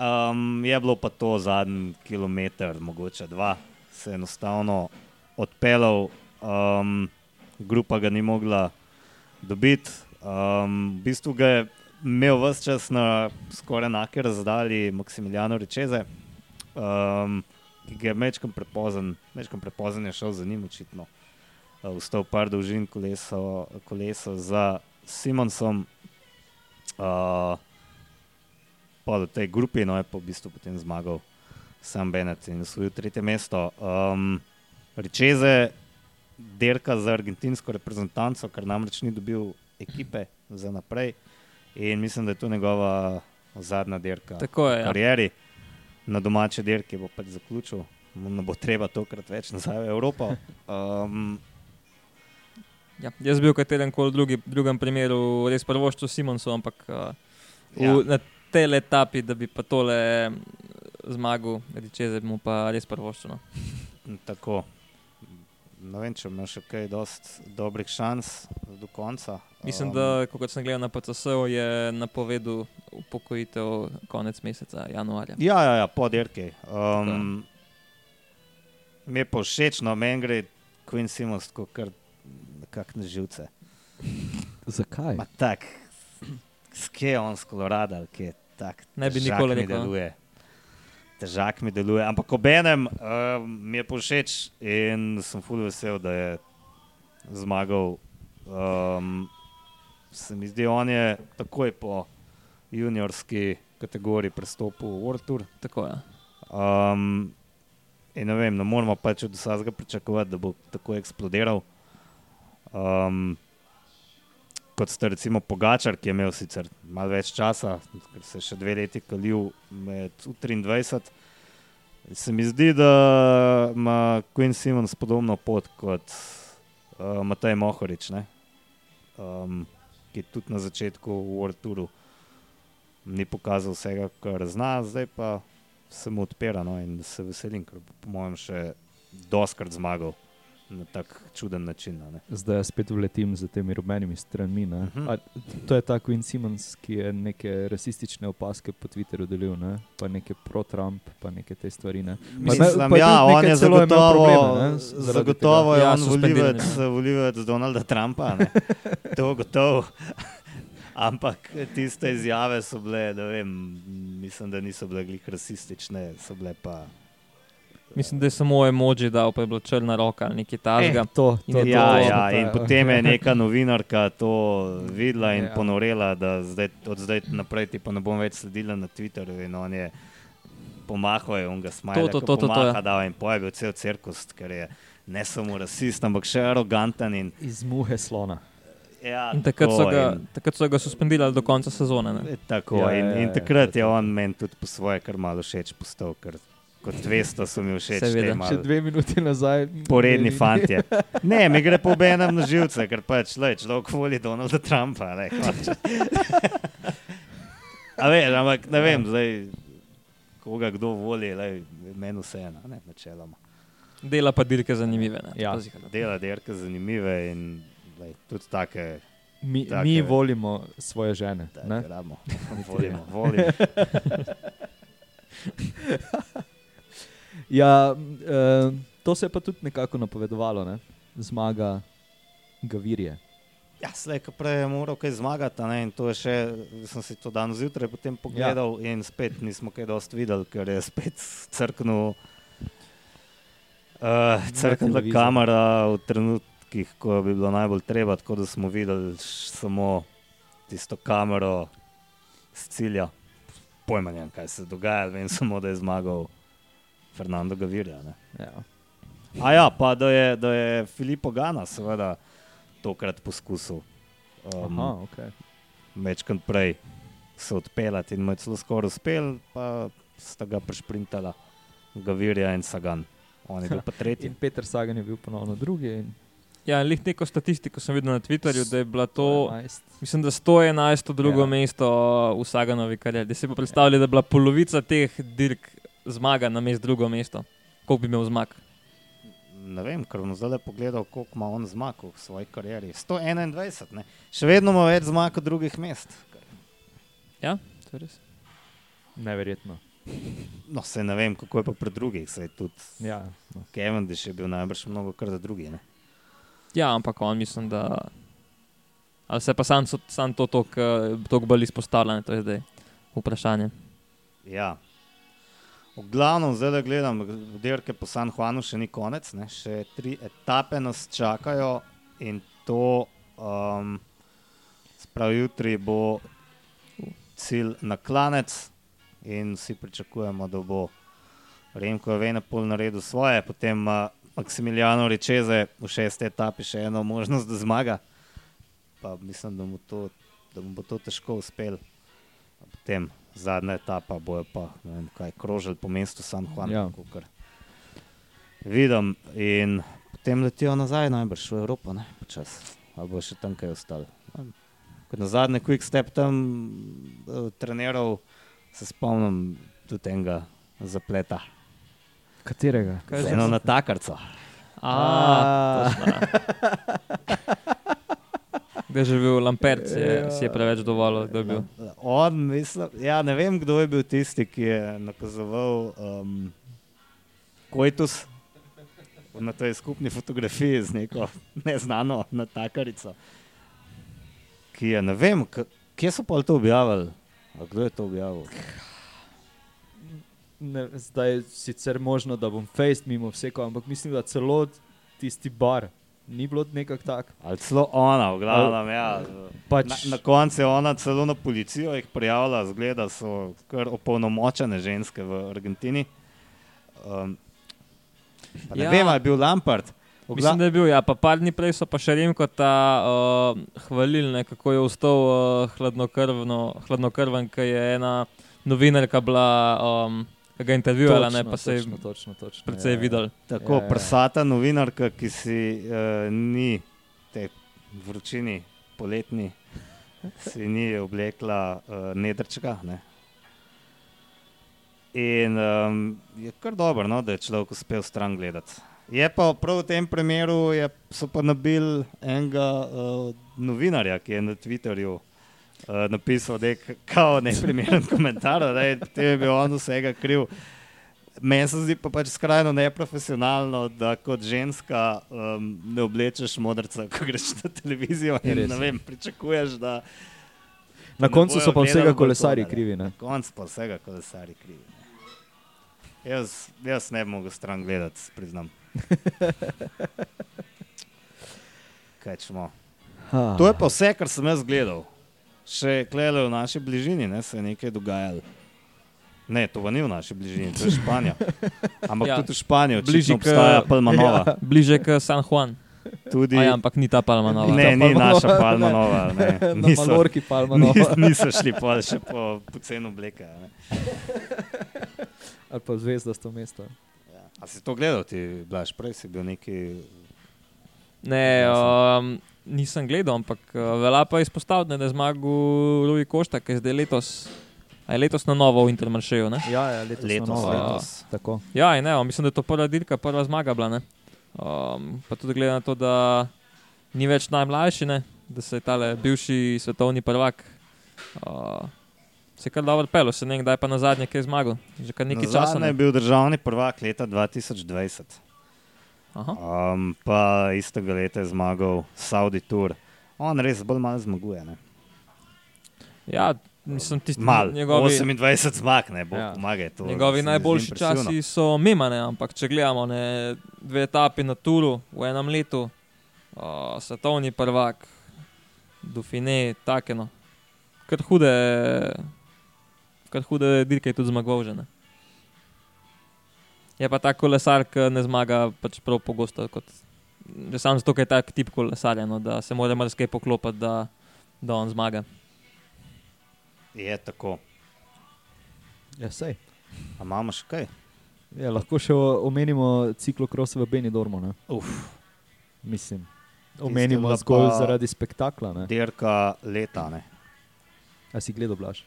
Um, je bilo pa to zadnji kilometr, mogoče dva, se je enostavno odpeljal, um, grupa ga ni mogla dobiti. Um, v bistvu ga je imel vse čas na skoraj enake razdalji Maksimiljano Rečeze, um, ki je mečkam prepozen, mečkam prepozen je šel za njim očitno. Uh, Vstal par dolžin koleso, koleso za Simonsom. Uh, pa v tej grupi, no je pa v bistvu potem zmagal sam Benet in osvojil tretje mesto. Um, Rečeze, dirka za argentinsko reprezentanco, ker namreč ni dobil ekipe za naprej. In mislim, da je to njegova zadnja dirka Tako je, v ja. karieri. Na domače dirke bo pač zaključil, mu ne bo treba tokrat več nazaj v Evropo. Um, Ja, jaz bi v katerem koli drugi, drugem primeru res prvoščil Simonsu, ampak uh, v, Ja. na tej etapi, da bi pa tole mm, zmagal, reče, da mu pa res prvoščil. No. tako. Ne vem, če ima še kaj dost dobrih šans do konca. Mislim, Um, da, kot sem gledal na PCS, je napovedal upokojitev konec meseca, januarja. Ja, ja, ja po dirki. Um, mi je pa všeč, no meni gre Queen Simons tako kar nekako na živce. Zakaj? Ma tak, skje on s Kolorada, ki je tak. Ne bi nikoli rekel, no. Deluje. Težak mi deluje, ampak obenem uh, mi je pa všeč in sem fully vesel, da je zmagal. Um, se mi zdi, on je takoj po juniorski kategoriji prestopil v World Tour. Tako je. Um, in ne vem, ne moramo pač od vsega pričakovati, da bo tako eksplodiral. Um, kot ste recimo Pogačar, ki je imel sicer malo več časa, ker se je še dve leti kalil med U23. Se mi zdi, da ima Queen Simons podobno pot kot uh, Matej Mohorič, ne? um, ki tudi na začetku v World Touru ni pokazal vsega, kar zna, zdaj pa se mu odpira no, in se veselim, ker bo po mojem še doskrat zmagal na tak čuden način. a ne. Zdaj jaz spet vletim za temi rumenimi stranmi. Uh Mhm. -huh. To je ta Queen Simons, ki je neke rasistične opaske po Twitterju delil, ne? pa neke pro-Trump, pa neke te stvari. Ne? Pa Mislim, pa ja, on je imel zagotovo, probleme, ne, zagotovo je Ja, on volivec, volivec Donalda Trumpa. ne. To gotovo. Ampak tiste izjave so bile, ne vem, mislim, da niso bile glih rasistične, so bile pa. Mislim, da je samo emoji dal, pa je bila črna roka ali nekaj tasga. Eh, to, In to, je to, Ja, to- ja, to- in potem je neka novinarka to videla in Ja. ponorela, da zdaj, od zdaj naprej ti pa ne bom več sledila na Twitterju. In on je pomahal, je on ga smajal, To, to, to, to, to, ja. da in pojabil cel cirkus, ker je ne samo rasist, ampak še aroganten. In, Iz muhe slona. ja, In takrat so, tako, ga, in- takrat so ga suspendirali do konca sezone. Ne? E, Tako, Ja, ja, in, ja, in ja, takrat je to- on meni tudi po svoje kar malo všeč postal, ker kot veste, so mi všeč Seveda. Še dve minuti nazaj. poredni fanti. Ne, mi gre po enem na živce, ker pač človek voli Donalda Trumpa. Ne. A veš, ampak ne vem, zdaj, koga kdo voli, lej, meni vseeno, ne, načeloma. Dela pa dirke zanimive. Ne? Ja. Dela derke zanimive in lej, tudi take, Mi, Take- mi volimo svoje žene. rabimo. Volimo, volimo. Ja, eh, to se je pa tudi nekako napovedovalo, ne? zmaga Gavirje. Ja, slej, ko prej je moral kaj zmagati, ne, in to je še, sem si to dan zjutraj potem pogledal ja. in spet nismo kaj dosti videli, ker je spet crknil, uh, crknila kamera v trenutkih, ko bi bilo najbolj treba, tako da smo videli samo tisto kamero z cilja. pojma, ne, kaj se dogaja, vem samo, da je zmagal Fernando Gavirja. Ne. Ja. A ja, pa da je, da je Filipo Gana, seveda, tokrat poskusil. Um, Aha, okay. Večkrat prej se odpeljati in mu je celo skoraj uspel, pa sta ga prešprintala Gavirja in Sagan. On je bil pa tretji. In Peter Sagan je bil ponovno drugi. in Ja, lih neko statistiko sem videl na Twitterju, da je bila to, 11. mislim, da 111. drugo Ja. ja. mesto v Saganovi karieri. Da si pa predstavljali, da je bila polovica teh dirk zmaga na mestu drugo mesto. Koliko bi imel zmag? Ne vem, ker bom zdaj pogledal, koliko ima on zmag v svoji karieri. 121, ne. še vedno ima več zmag od drugih mest. Ja, to je res. Neverjetno. No, se ne vem, kako je pa pri drugih. Tudi Ja, no. Cavendish je bil najbrž mnogo kar za drugi. Ne? Ja, ampak on mislim, da. Ali se pa sam, so- sam to tako bolj izpostavlja, to je zdaj vprašanje. Ja. V glavnem, zdaj da gledam, dirke po San Juanu še ni konec, ne? še tri etape nas čakajo in to, um, sprav jutri bo cilj na klanec in vsi pričakujemo, da bo Remko Venepol naredil svoje, potem ima Maximiliano Rečeze v šesti etapi še eno možnost, da zmaga. Pa mislim, da mu, to, da mu bo to težko uspelo. Zadnja etapa bojo pa ne vem, kaj, krožili po mestu San Juan. Ja. kakor Vidim in potem letijo nazaj, najbrž v Evropo, ne počas. Ali bo še tam kaj ostalo. Ne vem. Ko je Na zadnje quick step tam uh, treniral, se spomnim tudi enega zapleta. Katerega? Kaj Z eno natakarco. A, A. točno. Kde je že bil Lampert, si je, Ja. si je preveč dovolil, da je bil. On, mislim, ja, ne vem, kdo je bil tisti, ki je nakazoval um, Kojtus na tej skupni fotografiji z neko neznano natakarico. Ki je, ne vem, kje so pa to objavili? A kdo je to objavil? Ne, zdaj je sicer možno, da bom fejst mimo vsega, ampak mislim, da celo tisti bar ni bilo nekako tako. Ali celo ona, v glavnem, ja. Pač, Na, na koncu je ona celo na policijo jih prijavila, zgleda, so kar opolnomočene ženske v Argentini. Um, pa ne ja. Vem, ali je bil Lampard. V Mislim, da je bil, ja, pa par dni prej so pa še Remko ta uh, hvalili, ne, kako je vstal uh, hladnokrvno, hladnokrven, ki je ena novinarka bila, um, ga je intervjuvala, ne, pa se je točno, točno, točno. precej ja, ja. videl. Tako Ja, ja, prsata novinarka, ki si uh, ni te vročini poletni, si ni oblekla uh, nedrčka. Ne? In um, je kar dobro, no, da je človek uspel stran gledati. Je pa prav v tem primeru, je, so pa nabili enega uh, novinarja, ki je na Twitterju uh, napisal, da je kao neprimeren komentar, da je, je bil on vsega kriv. Meni se zdi pa pač skrajno neprofesionalno, da kot ženska um, ne oblečeš modrca, ko greš na televizijo in res. ne vem, pričakuješ, da Na koncu so pa vsega kolesari krivi. Ne? Na koncu pa vsega kolesari krivi. ne. Jaz, jaz ne bi mogel stran gledati, priznam. Kaj čemo? Ha. To je pa vse, kar sem jaz gledal. Še klele v naši bližini ne, se je nekaj dogajalo. Ne, to pa ni v naši bližini, to je Španija. Ampak ja. Ja. tudi v Španiji Bližje očitno k- obstaja Palma Nova. Ja. Bliže k San Juan. Tudi, A ja, ampak ni ta Palma Nova. Ne, ni Palma naša Nova, Palma ne. Nova. Ne. Na Niso, Malorki Palma nis- Nova. niso šli pol še po, po cenu obleke. a Ne. Ali pa zvezdasto mesto. Ja. A si to gledal, ti Blaž, prej si bil neki. Ne, um, nisem gledal, ampak uh, velja pa izpostaviti, ne, da je zmagal Louis Košta, ki je zdaj letos, a je letos na novo v Intermaršeju. ne? Ja, ja letos, Letos, na novo, ja. letos. Tako. Ja, in ne, mislim, da je to prva dirka, prva zmaga bila. ne. Um, pa tudi glede na to, da ni več najmlajši, ne, da se je tale bivši svetovni prvak. Uh, Se je kar dobro pelo, se ne vem, kdaj pa na zadnje kaj zmagal. Že kar nekaj časa. Zadnji je Ne? bil državni prvak leta 2020. Aha. Um, pa istega leta je zmagal Saudi Tour. On res bolj malo zmaguje. Ne? Ja, mislim, tisti Mal, njegovi, 28 zmag, ne bo Ja. pomaga. to njegovi najboljši časi so mimane, ampak če gledamo ne, dve etapi na Turu v enem letu, uh, svetovni prvak, Dufine, takeno. Kar hude, kar hude dirke je tudi zmagoval že. Ne? Je pa ta kolesar, ki ne zmaga pač prav pogosto. Kot, že sam zato, ker je tak tip kolesarja, no, da se mora marsikaj poklopiti, da, da on zmaga. Je tako. Ja, sej. A imamo še kaj? Ja, lahko še omenimo ciklokros v Benidormu. Ne? Uf, Mislim, je omenimo zgolj zaradi spektakla. Ne? dirka leta. Ne? A si gledal, Blaž?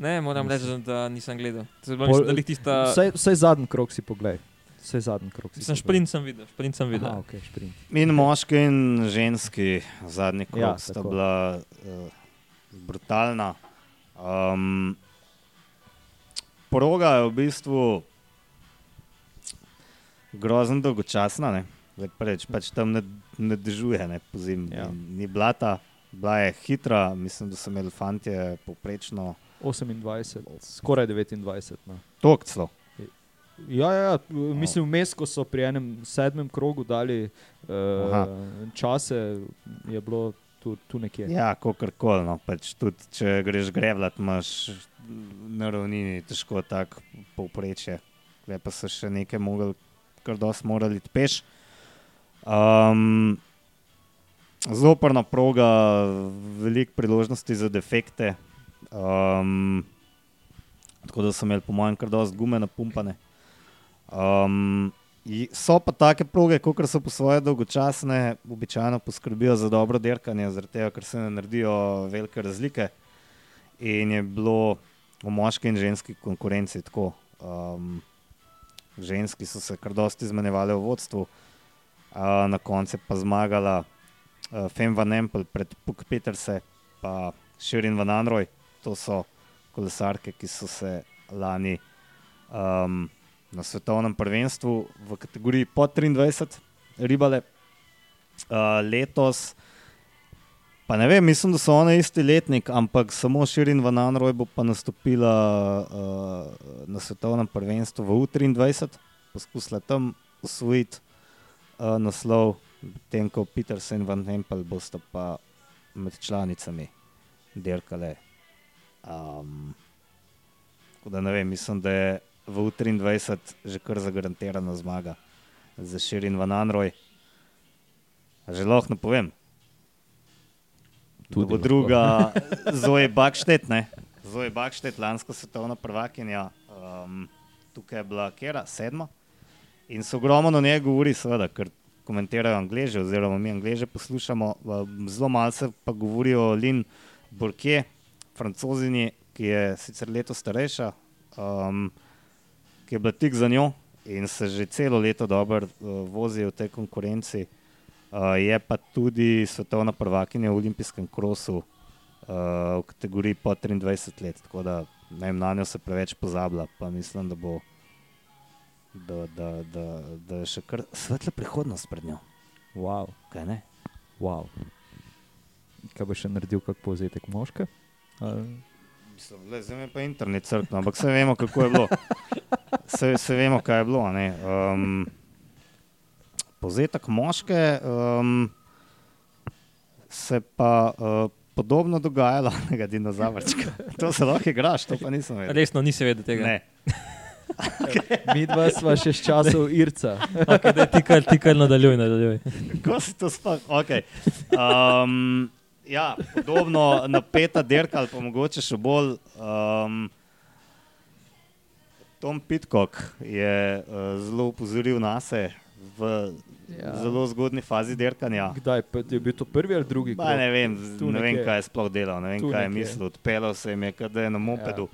Ne, moram reči, da nisem gledal. Pol- tista. Vsaj, vsaj zadnji krok si pogled. Vsaj zadnji krok si Sem šprint sem videl, šprint sem videl. Aha, okay, šprint. In moški in ženski zadnji krok Ja, sta tako. bila uh, brutalna. Um, proga je v bistvu grozno dolgočasna. Preč, pač tam ne, ne dežuje, ne po zimi. Ja. Ja. Ni blata, bila je hitra, mislim, da so imeli fantje poprečno 28, skoraj 29. No. tok celo. Ja, ja, ja, mislim, vmes, ko so pri enem sedmem krogu dali Aha. uh, čase, je bilo tu, tu nekje. Ja, kako koli. No. Pač tudi, če greš grevlat, imaš na ravnini težko tako povprečje. Le pa so še nekaj mogli, kar dosti morali peš. Um, Zoprna proga, veliko priložnosti za defekte. Um, tako da so imeli, po mojem, kar dosti gume napumpane. Um, i- so pa take proge, kot so po svoje dolgočasne, običajno poskrbijo za dobro dirkanje, zaradi tega, ker se ne naredijo velike razlike. In je bilo v moški in ženski konkurenci tako. Um, ženski so se kar dosti izmenjevali v vodstvu, uh, na koncu pa zmagala uh, Fem van Empel pred Puk Peterse, pa Širin van Anroj. To so kolesarke, ki so se lani um, na svetovnem prvenstvu v kategoriji pod 23 ribale. Uh, letos, pa ne vem, mislim, da so one isti letnik, ampak samo Širin van Anroj bo pa nastopila uh, na svetovnem prvenstvu v U23, poskusila tam usvojiti uh, naslov, medtem ko Petersen in Van Hempel bosta pa med članicami dirkale. Um, tako da ne vem, mislim, da je v U23 že kar zagarantirana zmaga za Širin Van Anroj. A Že lahko ne povem. Tudi bo lahko. druga Zoe Bakštet, ne? Zoe Bakštet, lansko svetovna prvakinja. Um, tukaj je bila Kera, sedma. In se ogromno o njej govori, seveda, ker komentirajo angliži, oziroma mi angliži poslušamo. Zelo malo se pa govori o Lin Burke, francozini, ki je sicer leto starejša, um, ki je bila tik za njo in se že celo leto dobro uh, vozi v tej konkurenci. Uh, je pa tudi svetovna prvakinja v olimpijskem krosu uh, v kategoriji po 23 let. Tako da vem, na njo se preveč pozablja, pa mislim, da bo da, da, da, da je še kar svetla prihodnost pred njo. Wow, Kaj ne? wow. Kaj bo še naredil, kako povzetek moške? Ali- Mislim, le, zdaj me pa internet crkno, ampak vse vemo, kako je bilo. Vse, vse vemo, kaj je bilo. a ne. Um, povzetek moške um, se pa uh, podobno dogajalo, nekega dinozavrčka. To se lahko igraš, to pa nisem vedel. Resno, nisi vedel tega. Ne. Mi dva sva še z časov Irca. Okay, daj, ti kar, ti kar nadaljuj, nadaljuj. Kako si to sploh? Okay. Um, ja, podobno napeta dirka, ali pa mogoče še bolj. Um, Tom Pitcock je uh, zelo upozoril na se v Ja. ja. zelo zgodni fazi dirkanja. Kdaj pa je bil to prvi ali drugi? Ba, ne vem, ne vem kaj je sploh delal, ne vem, Tu kaj je mislil. Odpeljal se jim je, da je na mopedu.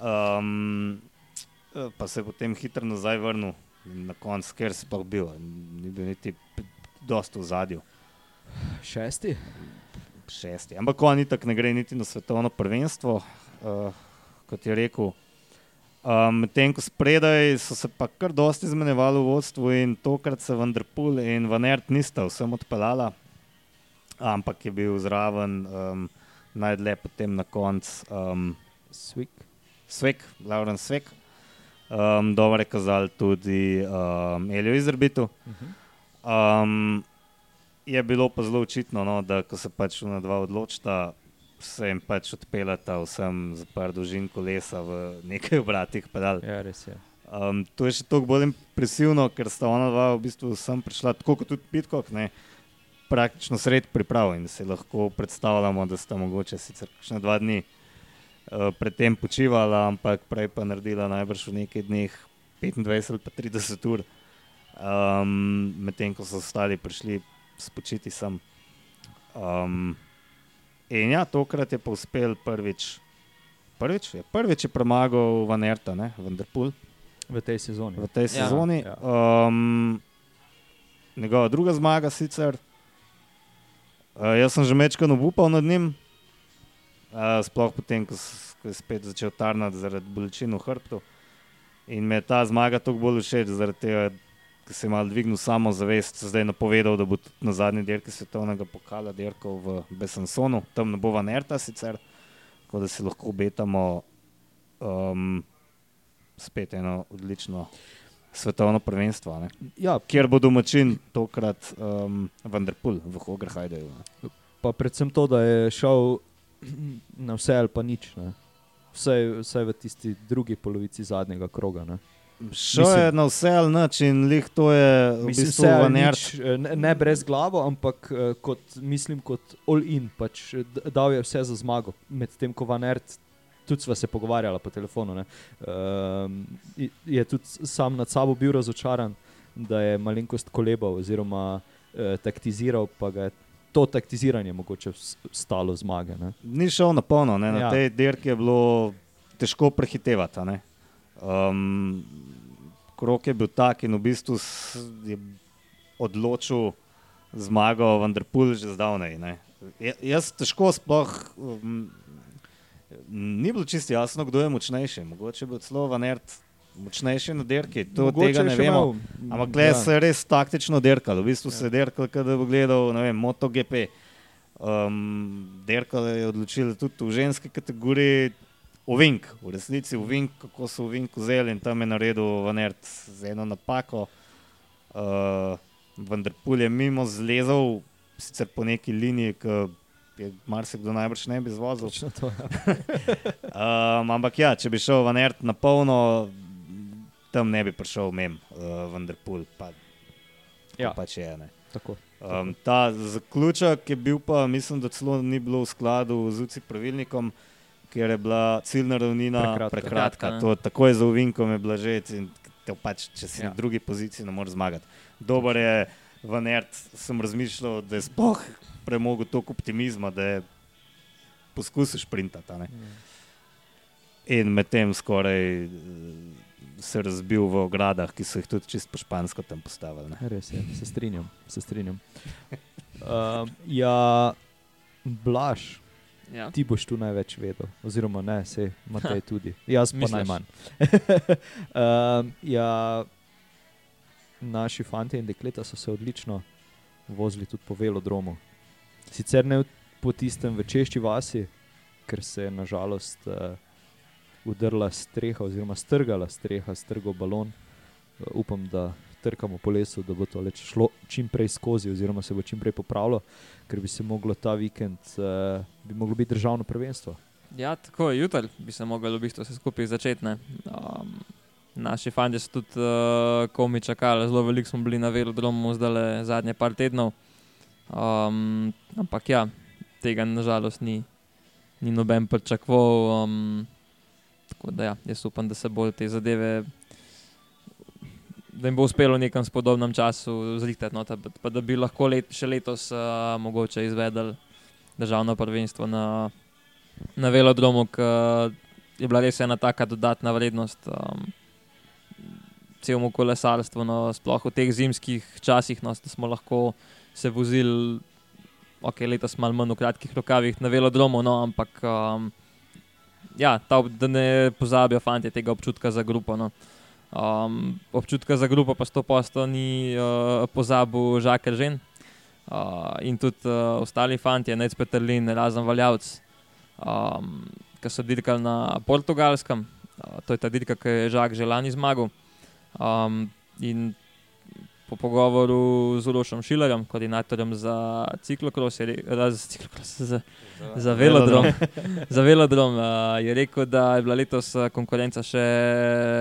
Um, eh, pa se je potem hitro nazaj vrnil na koncu, ker si sploh bil, ni bil niti dosti v zadju. Šesti? Šesti. Ampak on itak ne gre niti na svetovno prvenstvo, uh, kot je rekel. Um, Medtem ko spredaj so se pa kar dosti izmenjevali v vodstvu in tokrat se Vanderpool in Van Ert nista vsem odpeljala, ampak je bil zraven um, najdlje potem na koncu um, Svik. Svek, Lauren Svek. Um, dobro je kazal tudi um, Elijo Izrbitu. Um, je bilo pa zelo očitno, no, da ko se pač na dva odločita, se jim pač odpeljata vsem za par dolžin kolesa v nekaj obratih pedal. Ja, res je. Um, to je še toliko bolj impresivno, ker sta ona dva v bistvu sem prišla, tako kot tudi Pitkok, ne, praktično sred priprav in si lahko predstavljamo, da sta mogoče sicer kakšne dva dni uh, predtem počivala, ampak prej pa naredila najbrž v nekaj dneh 25 ali pa 30 ur, um, medtem ko so ostali prišli spočiti sem. Um, in ja, tokrat je pa uspel prvič. Prvič je, prvič je premagal Van Erta, ne, Vanderpool V tej sezoni. v tej Ja. sezoni. Ja. Um, njegova druga zmaga sicer. Uh, jaz sem že večkrat upal nad njim, uh, sploh potem, ko, ko je spet začel tarnati zaradi bolečin v hrbtu. In me je ta zmaga toliko bolj všeč, zaradi tega, ker se je malo dvignil samozavest, zdaj napovedal, da bo tudi na zadnji dirki svetovnega pokala dirkal v Besansonu, tam ne bo Vanerta sicer, tako da si lahko obetamo um, spet eno odlično svetovno prvenstvo, a ne? Ja, kjer bo domačin tokrat um, Vanderpool v Hogerhajdu. pa predvsem to, da je šel na vse ali pa nič. Ne. Vsaj, vsaj v tisti drugi polovici zadnjega kroga. Ne. Šel je na vse ali nič in lih to je v Mislim, bistvu nič, eh, ne, ne brez glavo, ampak eh, kot, mislim, kot all-in. Pač, eh, dal je vse za zmago. Medtem ko Vanert, tudi sva se pogovarjala po telefonu, ne, um, je tudi sam nad sabo bil razočaran, da je malenkost kolebal oziroma eh, taktiziral, pa ga je to taktiziranje mogoče stalo zmage. Ne. Ni šel na polno, ne? na ja. tej dirki je bilo težko prehitevati. Um, krok je bil tak in v bistvu je odločil zmago Vanderpool že zdavnaj. ne. Ja- Jaz težko sploh. Um, ni bilo čisto jasno, kdo je močnejši. Mogoče bil celo Vanert močnejši na dirki, to Mogoče tega ne vemo. Ampak le ja. se je res taktično derkal, v bistvu se Ja. je derkal, kot da bi gledal vem, MotoGP. Um, derkal je odločil tudi v ženski kategoriji. Ovink, v resnici ovink, kako so ovink vzeli in tam je naredil Vanert z eno napako. Uh, Vanderpool je mimo zlezel, sicer po neki liniji, ki je marsikdo najbrž ne bi zvozil. To, ja. Um, ampak ja, če bi šel Vanert na polno, tam ne bi prišel mem, uh, Vanderpool. Pa, Ja. pač je. Ne. Tako. Um, ta zaključek je bil pa, mislim, da celo ni bilo v skladu z UCI pravilnikom, ker je bila ciljna ravnina Prekratka. prekratka. Ne. To, takoj za uvinkom je bila že, in te pač, če si Ja. ja. na drugi poziciji, ne moreš zmagati. Dober je Vanert, sem razmišljal, da je sploh premogel toliko optimizma, da je poskusil sprintati. a ne. In medtem skoraj eh, se razbil v ogradah, ki so jih tudi čist po špansko tam postavili. Ne. Res je, se strinjam. Se strinjam. Uh, ja, Blaž, Ja. ti boš tu največ vedel, oziroma ne, se Matej tudi. Jaz pa najmanj. um, ja, naši fanti in dekleta so se odlično vozili tudi po velodromu. Sicer ne po tistem v Češči vasi, ker se je nažalost uh, udrla streha, oziroma strgala streha, strgal balon. Uh, upam, da trkamo po lesu, da bo to leč šlo čim prej skozi, oziroma se bo čim prej popravilo, ker bi se moglo ta vikend, uh, bi moglo biti državno prvenstvo. Ja, tako je, jutri bi se mogli v bistvu vse skupaj začeti. ne. Um, naši fandi so tudi uh, komi čakali, zelo veliko smo bili na velodromu zdaj le zadnje par tednov. Um, ampak ja, tega nažalost ni, ni noben pričakoval. Um, tako da ja, jaz upam, da se bodo te zadeve. Da jim bo uspelo v nekem spodobnem času zrihtati, no, ta- pa da bi lahko let, še letos uh, mogoče izvedeli državno prvenstvo na, na velodromu, ki je bila res ena taka dodatna vrednost um, celemu kolesarstvu, no, sploh v teh zimskih časih, no, da smo lahko se vozili, ok, letos malo manj v kratkih rokavih na velodromu, no, ampak um, ja, ta, da ne pozabijo fanti tega občutka za grupo. No. Um, občutka za grupo pa sto posto ni uh, pozabil Žaker Žen. Uh, in tudi uh, ostali fanti, Nec Petrlin, razen Valjavc, um, ki so dirkali na portugalskem. Uh, to je ta dirka, ki je Žak že lani zmagal. Um, in po pogovoru z Urošem Šilerjem, koordinatorjem za ciklokros, je rekel, ciklokros, za, za velodrom, za velodrom uh, je rekel, da je bila letos konkurenca še,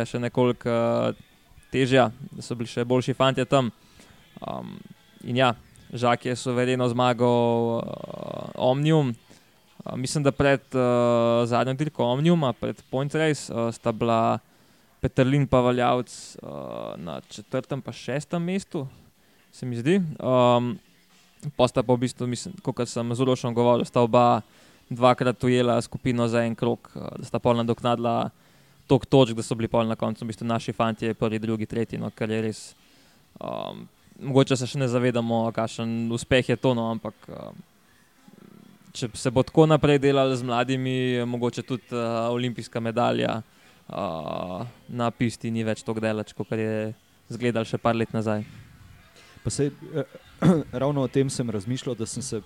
še nekoliko uh, težja, da so bili še boljši fanti tam. Um, in ja, Žak je suvereno zmagal uh, Omnium. Uh, mislim, da pred uh, zadnjo dirko Omniuma, pred Point Race, uh, sta bila. Petrlin pa valjavc uh, na četrtem, pa šestem mestu, se mi zdi. Um, Posta pa v bistvu, kot sem zelo šel govoril, sta oba dvakrat ujela skupino za en krok, uh, da sta polna doknadla tok točk, da so bili polna na koncu, v bistvu naši fanti, prvi, drugi, tretji, no, kar je res. Um, mogoče se še ne zavedamo, kakšen uspeh je to, no, ampak. Um, Če se bo tako naprej delalo z mladimi, mogoče tudi uh, olimpijska medalja uh, na pisti ni več tako daleč, kot je izgledal še par let nazaj. Se, eh, ravno o tem sem razmišljal, da sem se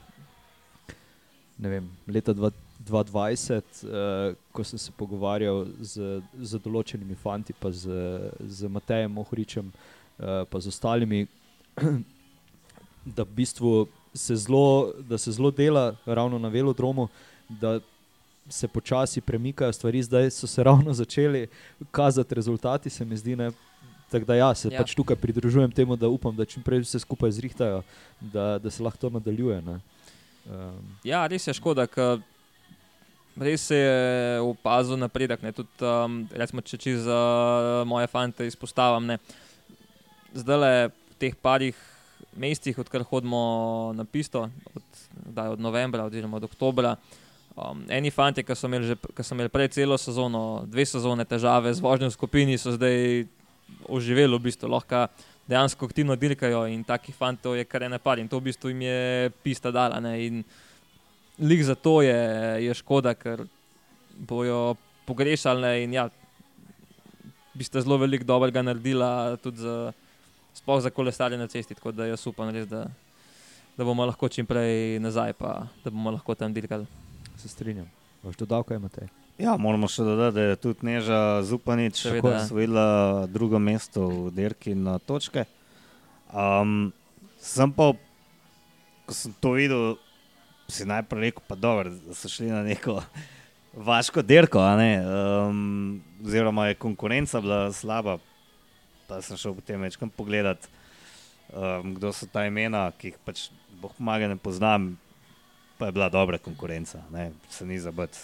vem, leta 2020, eh, ko sem se pogovarjal z, z določenimi fanti, pa z, z Matejem Ohričem, eh, pa z ostalimi, da, v bistvu se zelo, da se zelo dela ravno na velodromu. Da se počasi premikajo stvari, zdaj so se ravno začeli kazati rezultati, se mi zdi. Ne? Tako da ja, se ja. pač tukaj pridružujem temu, da upam, da čim prej vse skupaj zrihtajajo, da, da se lahko to nadaljuje. Um. Ja, res je škoda, ker res se je opazil napredek. Tudi, um, recimo, če čez uh, moje fante izpostavim, zdaj le v teh parih mestih, odkar hodimo na pisto, od, od novembra oziroma od oktobra. Um, eni fanti, ki so, so imeli prej celo sezono, dve sezone težave z vožnjo v skupini, so zdaj oživeli, v bistvu lahko dejansko aktivno dirkajo in takih fantov je kar ene par in to v bistvu jim je pista dala. Ne? In lik za to je, je škoda, ker bojo pogrešali in ja, bi ste zelo veliko dobrega naredila tudi za, sploh za kolesarje na cesti, tako da jaz upam res, da, da bomo lahko čim prej nazaj, pa da bomo lahko tam dirkali se strinjam. Vaš dodal, kaj imate? Ja, moramo še dodati, da je tudi Neža Zupanič osvojila drugo mesto v Derki na točke. Um, sem pa, ko sem to videl, si najprej rekel, pa dobro, da so šli na neko vaško derko, um, oziroma je konkurenca bila slaba. Pa sem šel potem večkrat pogledat, um, kdo so ta imena, ki jih pač, boh pomaga, ne poznam pa je bila dobra konkurenca, ne, se ni zabiti.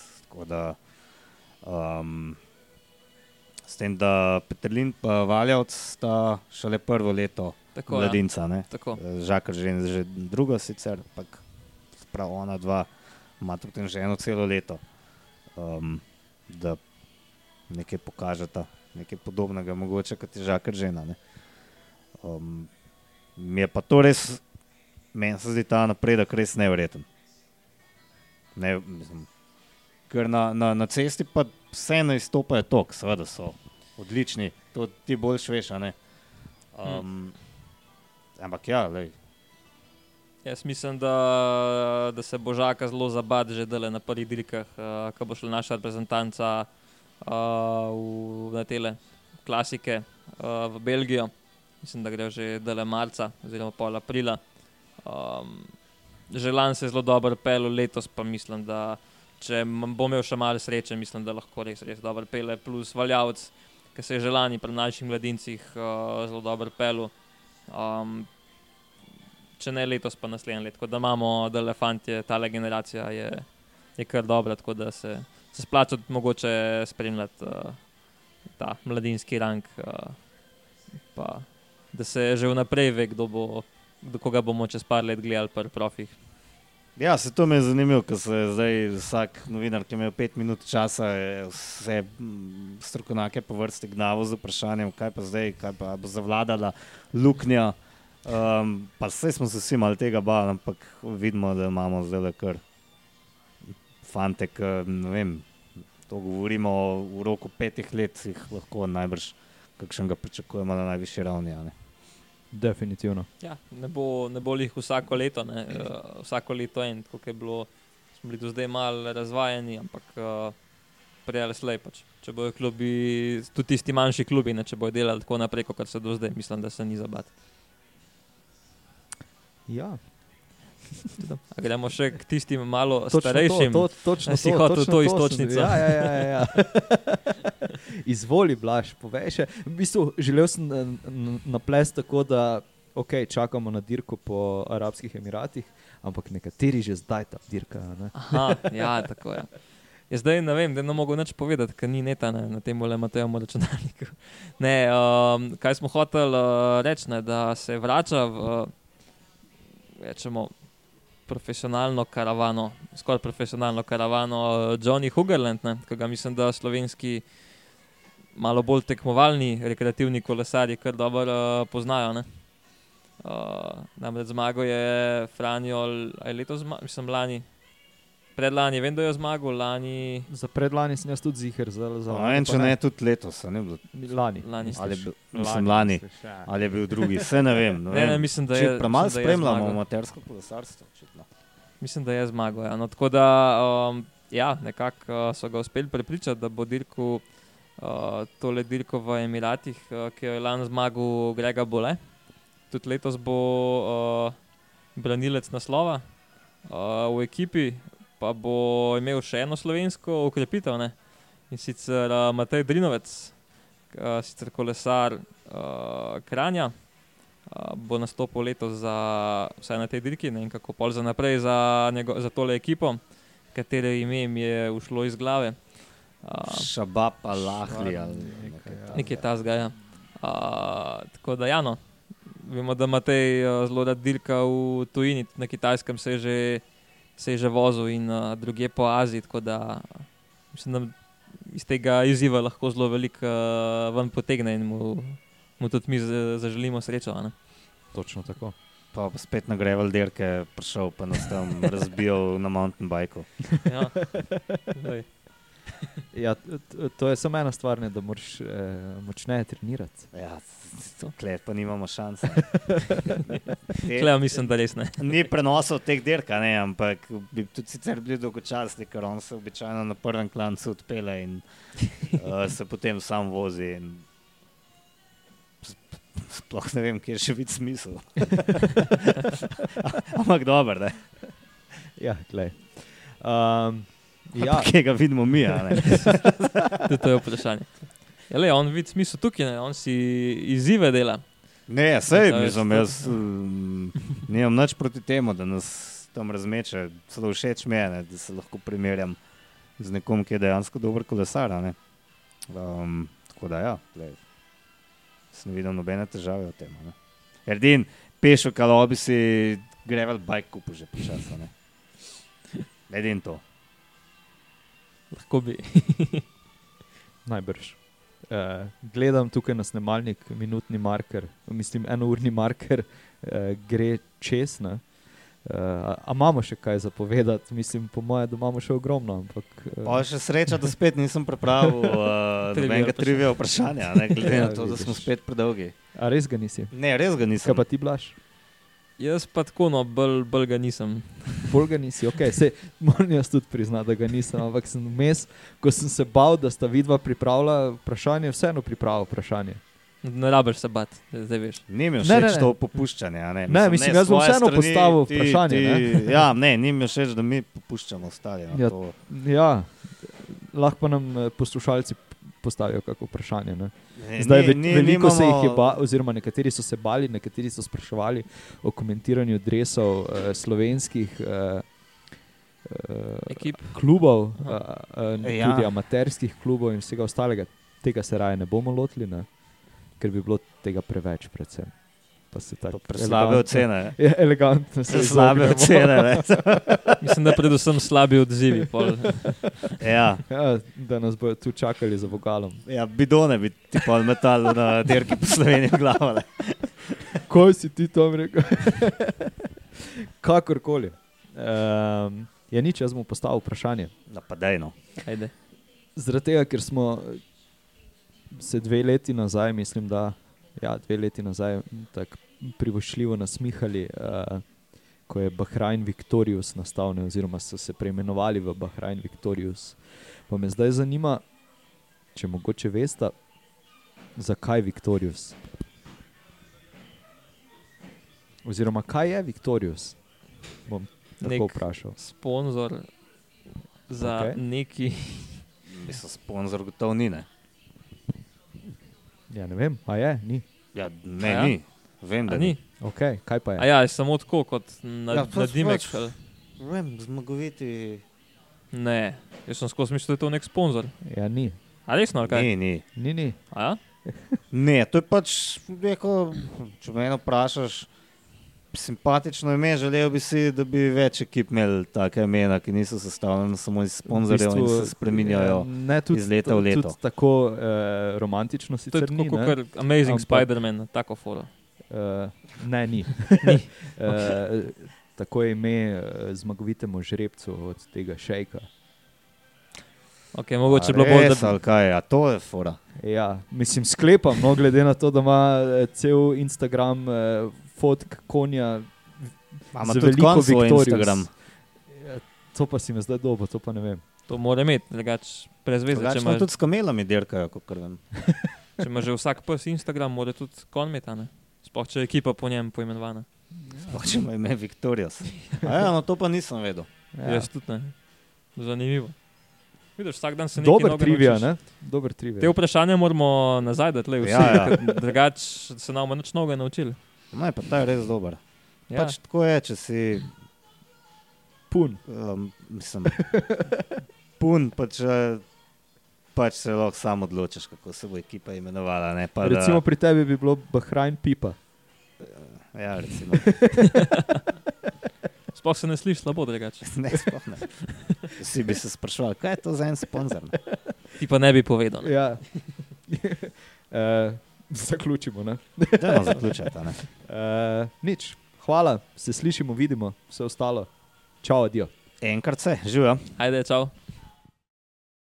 Um, s tem, da Petrlin in Valjavc sta šele prvo leto tako, ja. mladinca, ja. žakar že, že drugo sicer, ampak prav ona dva ima tudi že eno celo leto, um, da nekaj pokažeta, nekaj podobnega, mogoče kot je žakar žena. Um, mi je pa to res, meni se zdi ta napredek res nevreten. Ne, mislim, ker na, na, na cesti pa vseeno izstopajo tok, seveda so odlični, to ti bolj šveš. Um, hmm. Ampak ja, lej. Jaz mislim, da, da se bo žaka zelo zabavati že na prvih dirkah, uh, ko bo šla naša reprezentanca uh, v, na tele klasike uh, v Belgijo. Mislim, da gre že dele marca oziroma pol aprila. Um, že lani se je zelo dobro pel, letos pa mislim, da če bom imel še malo sreče, mislim, da lahko res, res dobro pele. Plus valjavc, ki se je že lani pri naših mladincih uh, zelo dobro pel. Um, če ne letos, pa naslednje leto. Tako da imamo, da elefantje, ta generacija je, je kar dobra, tako da se, se splača tudi mogoče spremljati uh, ta mladinski rang. Uh, pa, da se že vnaprej ve, kdo bo do koga bomo čez par let gledali pri profih. Ja, se to mi je zanimivo, ker se zdaj vsak novinar, ki ima pet minut časa, vse mm, strokovnjake po vrsti gnavo z vprašanjem, kaj pa zdaj, kaj pa bo zavladala luknja. Um, pa vse smo se vsi malo tega bali, ampak vidimo, da imamo zdaj le kar fante, ki ne vem. To govorimo v roku petih let, jih lahko najbrž kakšnega pričakujemo na najvišji ravni. Definitivno. Ja, ne bo, ne bo jih vsako leto, ne, uh, vsako leto en, kot je bilo, smo bili do zdaj malo razvajeni, ampak uh, prej ali slej. Pač. Če bojo klubi, tudi tisti manjši klubi, ne, če bojo delali tako naprej, kot se do zdaj, mislim, da se ni zabati. Ja, A gremo še k tistim malo točno starejšim. To, to, točno si to, hotel to sem- iztočnico. Ja, ja, ja, ja. Izvoli, Blaž, povej še. V bistvu, želel sem n- n- naplesti tako, da okay, čakamo na dirko po Arabskih Emiratih, ampak nekateri že zdaj ta dirka. Ne? Aha, ja, tako je. Ja, zdaj ne vem, da ne mogo nič povedati, ker ni neta ne, na tem le Matejem računalniku. Ne, um, kaj smo hoteli uh, reči, ne, da se vrača v rečemo, profesionalno karavano, skoraj profesionalno karavano uh, Johnny Hugerland, ki ga mislim, da slovenski malo bolj tekmovalni rekreativni kolesarji kar dobro uh, poznajo. Uh, namreč zmagal je Franjo, ali je letos, mislim, lani, predlani, vem, da je zmagal, lani, Za predlani sem jaz tudi ziger, za, za No, en, če ne, tudi letos. a Ne, bilo, lani. lani. ali bil, mislim, lani. Ali je bil drugi, vse ne vem. Ne Ne, ne, vem. mislim, da je. Premalo spremljamo amatersko kolesarstvo. očitno. Mislim, da je zmagal. Ja. No, tako da um, ja, nekako uh, so ga uspeli prepričati, da bo dirkal uh, tole dirko v Emiratih, uh, ki jo je lani zmagal Grega Bole. Tudi letos bo uh, branilec naslova uh, v ekipi, pa bo imel še eno slovensko ukrepitev. Ne? In sicer uh, Matej Drinovec, uh, sicer kolesar uh, Kranja. Uh, bo nastopil letos za vse na tej dirki, ne vem kako pol za naprej za, njego, za tole ekipo, katere ime mi je ušlo iz glave. Uh, Šabab, Alahli. ali Nekaj, ja. Nekaj tasga. Ja. Uh, tako da, ja, no. vemo, da ima te uh, zelo rad dirka v tujini, na kitajskem se je že, se je že vozil in uh, druge po Aziji. Tako da mislim, da iz tega izziva lahko zelo veliko uh, ven potegne in mu, mu tudi mi za- zaželimo srečo. a ne. Točno tako. Pa spet na Gravel dirke prišel, pa nas tam razbijal na mountain bikeu. Ja. Ja, to je samo ena stvar, ne, da moraš eh, močneje trenirati. Ja, klet pa nimamo šanse. Kleo, mislim, da res ne. Ni prenosov teh dirk, a ne, ampak bi tudi sicer bili dolgočasni, ker on se običajno na prvem klancu odpele in uh, se potem sam vozi. in Sploh ne vem, kje je še vid smisel. Ampak dober, ne. Ja, glej. Um, ja, Ja. Kje ga vidimo mi, ne. To je vprašanje. Ja, le, on vidi smisel tukaj, ne? on si izzive dela. Ne, sej, To je mislim, jaz um, nimam nič proti temu, da nas tam razmeče. Celo všeč mi je, ne, da se lahko primerjam z nekom, ki je dejansko dober kolesar. a ne. Um, tako da, ja, glej, sem videl nobene težave v tem. a ne. Erdin, peš v kalobi si grevel bike kupu že počasno. Edin to. Lahko bi. najbrž. Uh, gledam tukaj na snemalnik, minutni marker, mislim, enourni marker, uh, gre čez. ne. Uh, a, imamo še kaj za povedati? Mislim, po mojem, da imamo še ogromno. Ampak, Pa uh, še sreča, da spet nisem pripravil uh, vprašanja. trivija vprašanja, ne, glede Ja, na to, da smo vidiš. spet predolgi. a res ga nisi? Ne, res ga nisem. Kaj pa ti blaš? Jaz pa tako, no, bolj bol ga nisem. Bolj ga nisi, ok, se moram jaz tudi priznati, da ga nisem, ampak sem vmes, ko sem se bal, da sta vidva pripravila vprašanje, vseeno pripravil vprašanje. Ne rabiš se bati, zdaj, veš. Ni mi Ne, všeč ne, ne. to popuščanje. a Ne, Ne, mislim, jaz bom vseeno postavil vprašanje, Ti, ja, ne, ni mi všeč, da mi popuščamo ostali. Ja. Ja. To, Ja, lahko pa nam eh, poslušalci postavijo kako vprašanje. Ne? ne, Zdaj, ve, ni- veliko se jih je nimamo- bali, oziroma nekateri so se bali, nekateri so spraševali o komentiranju dresov eh, slovenskih eh, eh, Ekip. klubov, eh, eh, Ja. tudi amaterskih klubov in vsega ostalega. Tega se raje ne bomo lotili, ne? ker bi bilo tega preveč, predvsem. Elegantno- ocene. Ja, elegantno se Slabe ocene. Ne. Mislim, da predvsem slabi odzivi. pol. Ja, Ja, da nas bodo tu čakali za vogalom. ja, bidone bi ti pa metal na dirki po Sloveniji v glavo. ne. Kaj si ti tam rekel? Kakorkoli. Um, je nič, jaz bom postavil vprašanje. Napadajno. Ajde. Zaradi tega, ker smo se dve leti nazaj, mislim, da ja, dve leti nazaj tako privošljivo nasmihali, uh, ko je Bahrajn Victorious nastal, ne, oziroma so se preimenovali v Bahrajn Victorious. Pa me zdaj zanima, če mogoče veste, zakaj Victorious. Oziroma, kaj je Viktorius? Bom tako Nek- vprašal. Sponzor za okay. neki. Mislim, sponzor gotovo ni. Ne, Ja, ne vem, a je, ni. ja, ne ja? ni. Vem, da A ni. Okay, kaj pa je? A ja, je samo tako kot na, Ja, na Dimek. pač- ali- Vem, zmagoviti. Ne, jaz sem skozi mislil, da je to nek sponzor. Ja, ni. A resno, ali kaj? Ni, ni. Ni, ni. A ja? Ne, to je pač, rekel, če me eno vprašaš, simpatično ime, želel bi si, da bi več ekip imeli take imena, ki niso sestavljene samo iz sponzorjev in se spreminjajo. ne, tudi, iz leta v leto. Tudi tako eh, romantično sicer tako ni. kot kar Amazing Ampak- Spider-Man, tako fora. Uh, ne, ni. Ni. uh, tako je ime uh, zmagovitemu žrebcu od tega šejka. Okay, mogoče je bilo bolj, Res, da kaj, a to je fora. Ja, mislim, sklepam, no, glede na to, da ima eh, cel Instagram uh, fotk konja. Ima z tudi veliko konj Victorious. Instagram. Ja, to pa si me zdaj dobo, to pa ne vem. to mora imeti, drugače brez veze. Če Drugače ima, tudi s kamelami dirkajo, kot vem. če ima že vsak pes Instagram, mora tudi konj imeti, ne? Sploh če je ekipa po njem poimenovana. Sploh če ima ime Viktorijas. Ja, no to pa nisem vedel. Ja. Ja. Jaz tudi ne. Zanimivo. Vidiš, vsak dan se nekaj Dober novega trivia, naučiš. ne? Dober Te vprašanja moramo nazaj, da tle vsi. Ja, ja. Drugače se nam nič novega naučili. No, pa ta je res dober. Ja. Pač tako je, če si, Pun. um, mislim, pun, pa če pač se lahko sam odločiš, kako se bo ekipa imenovala. Ne, pa da- Recimo pri tebi bi bilo Bahrajn Pipa. Ja, recimo. Sploh se ne sliši slabo, drugače. Ne, sploh ne. Vsi bi se sprašvali, kaj je to za en sponzor. ne? Ti pa ne bi povedal. ne. Ja. uh, zaključimo. Ne? Dajmo zaključiti. ne. Uh, nič. Hvala, se slišimo, vidimo, vse ostalo. Čau, adijo. Enkrat se, živijo. Ajde, čau.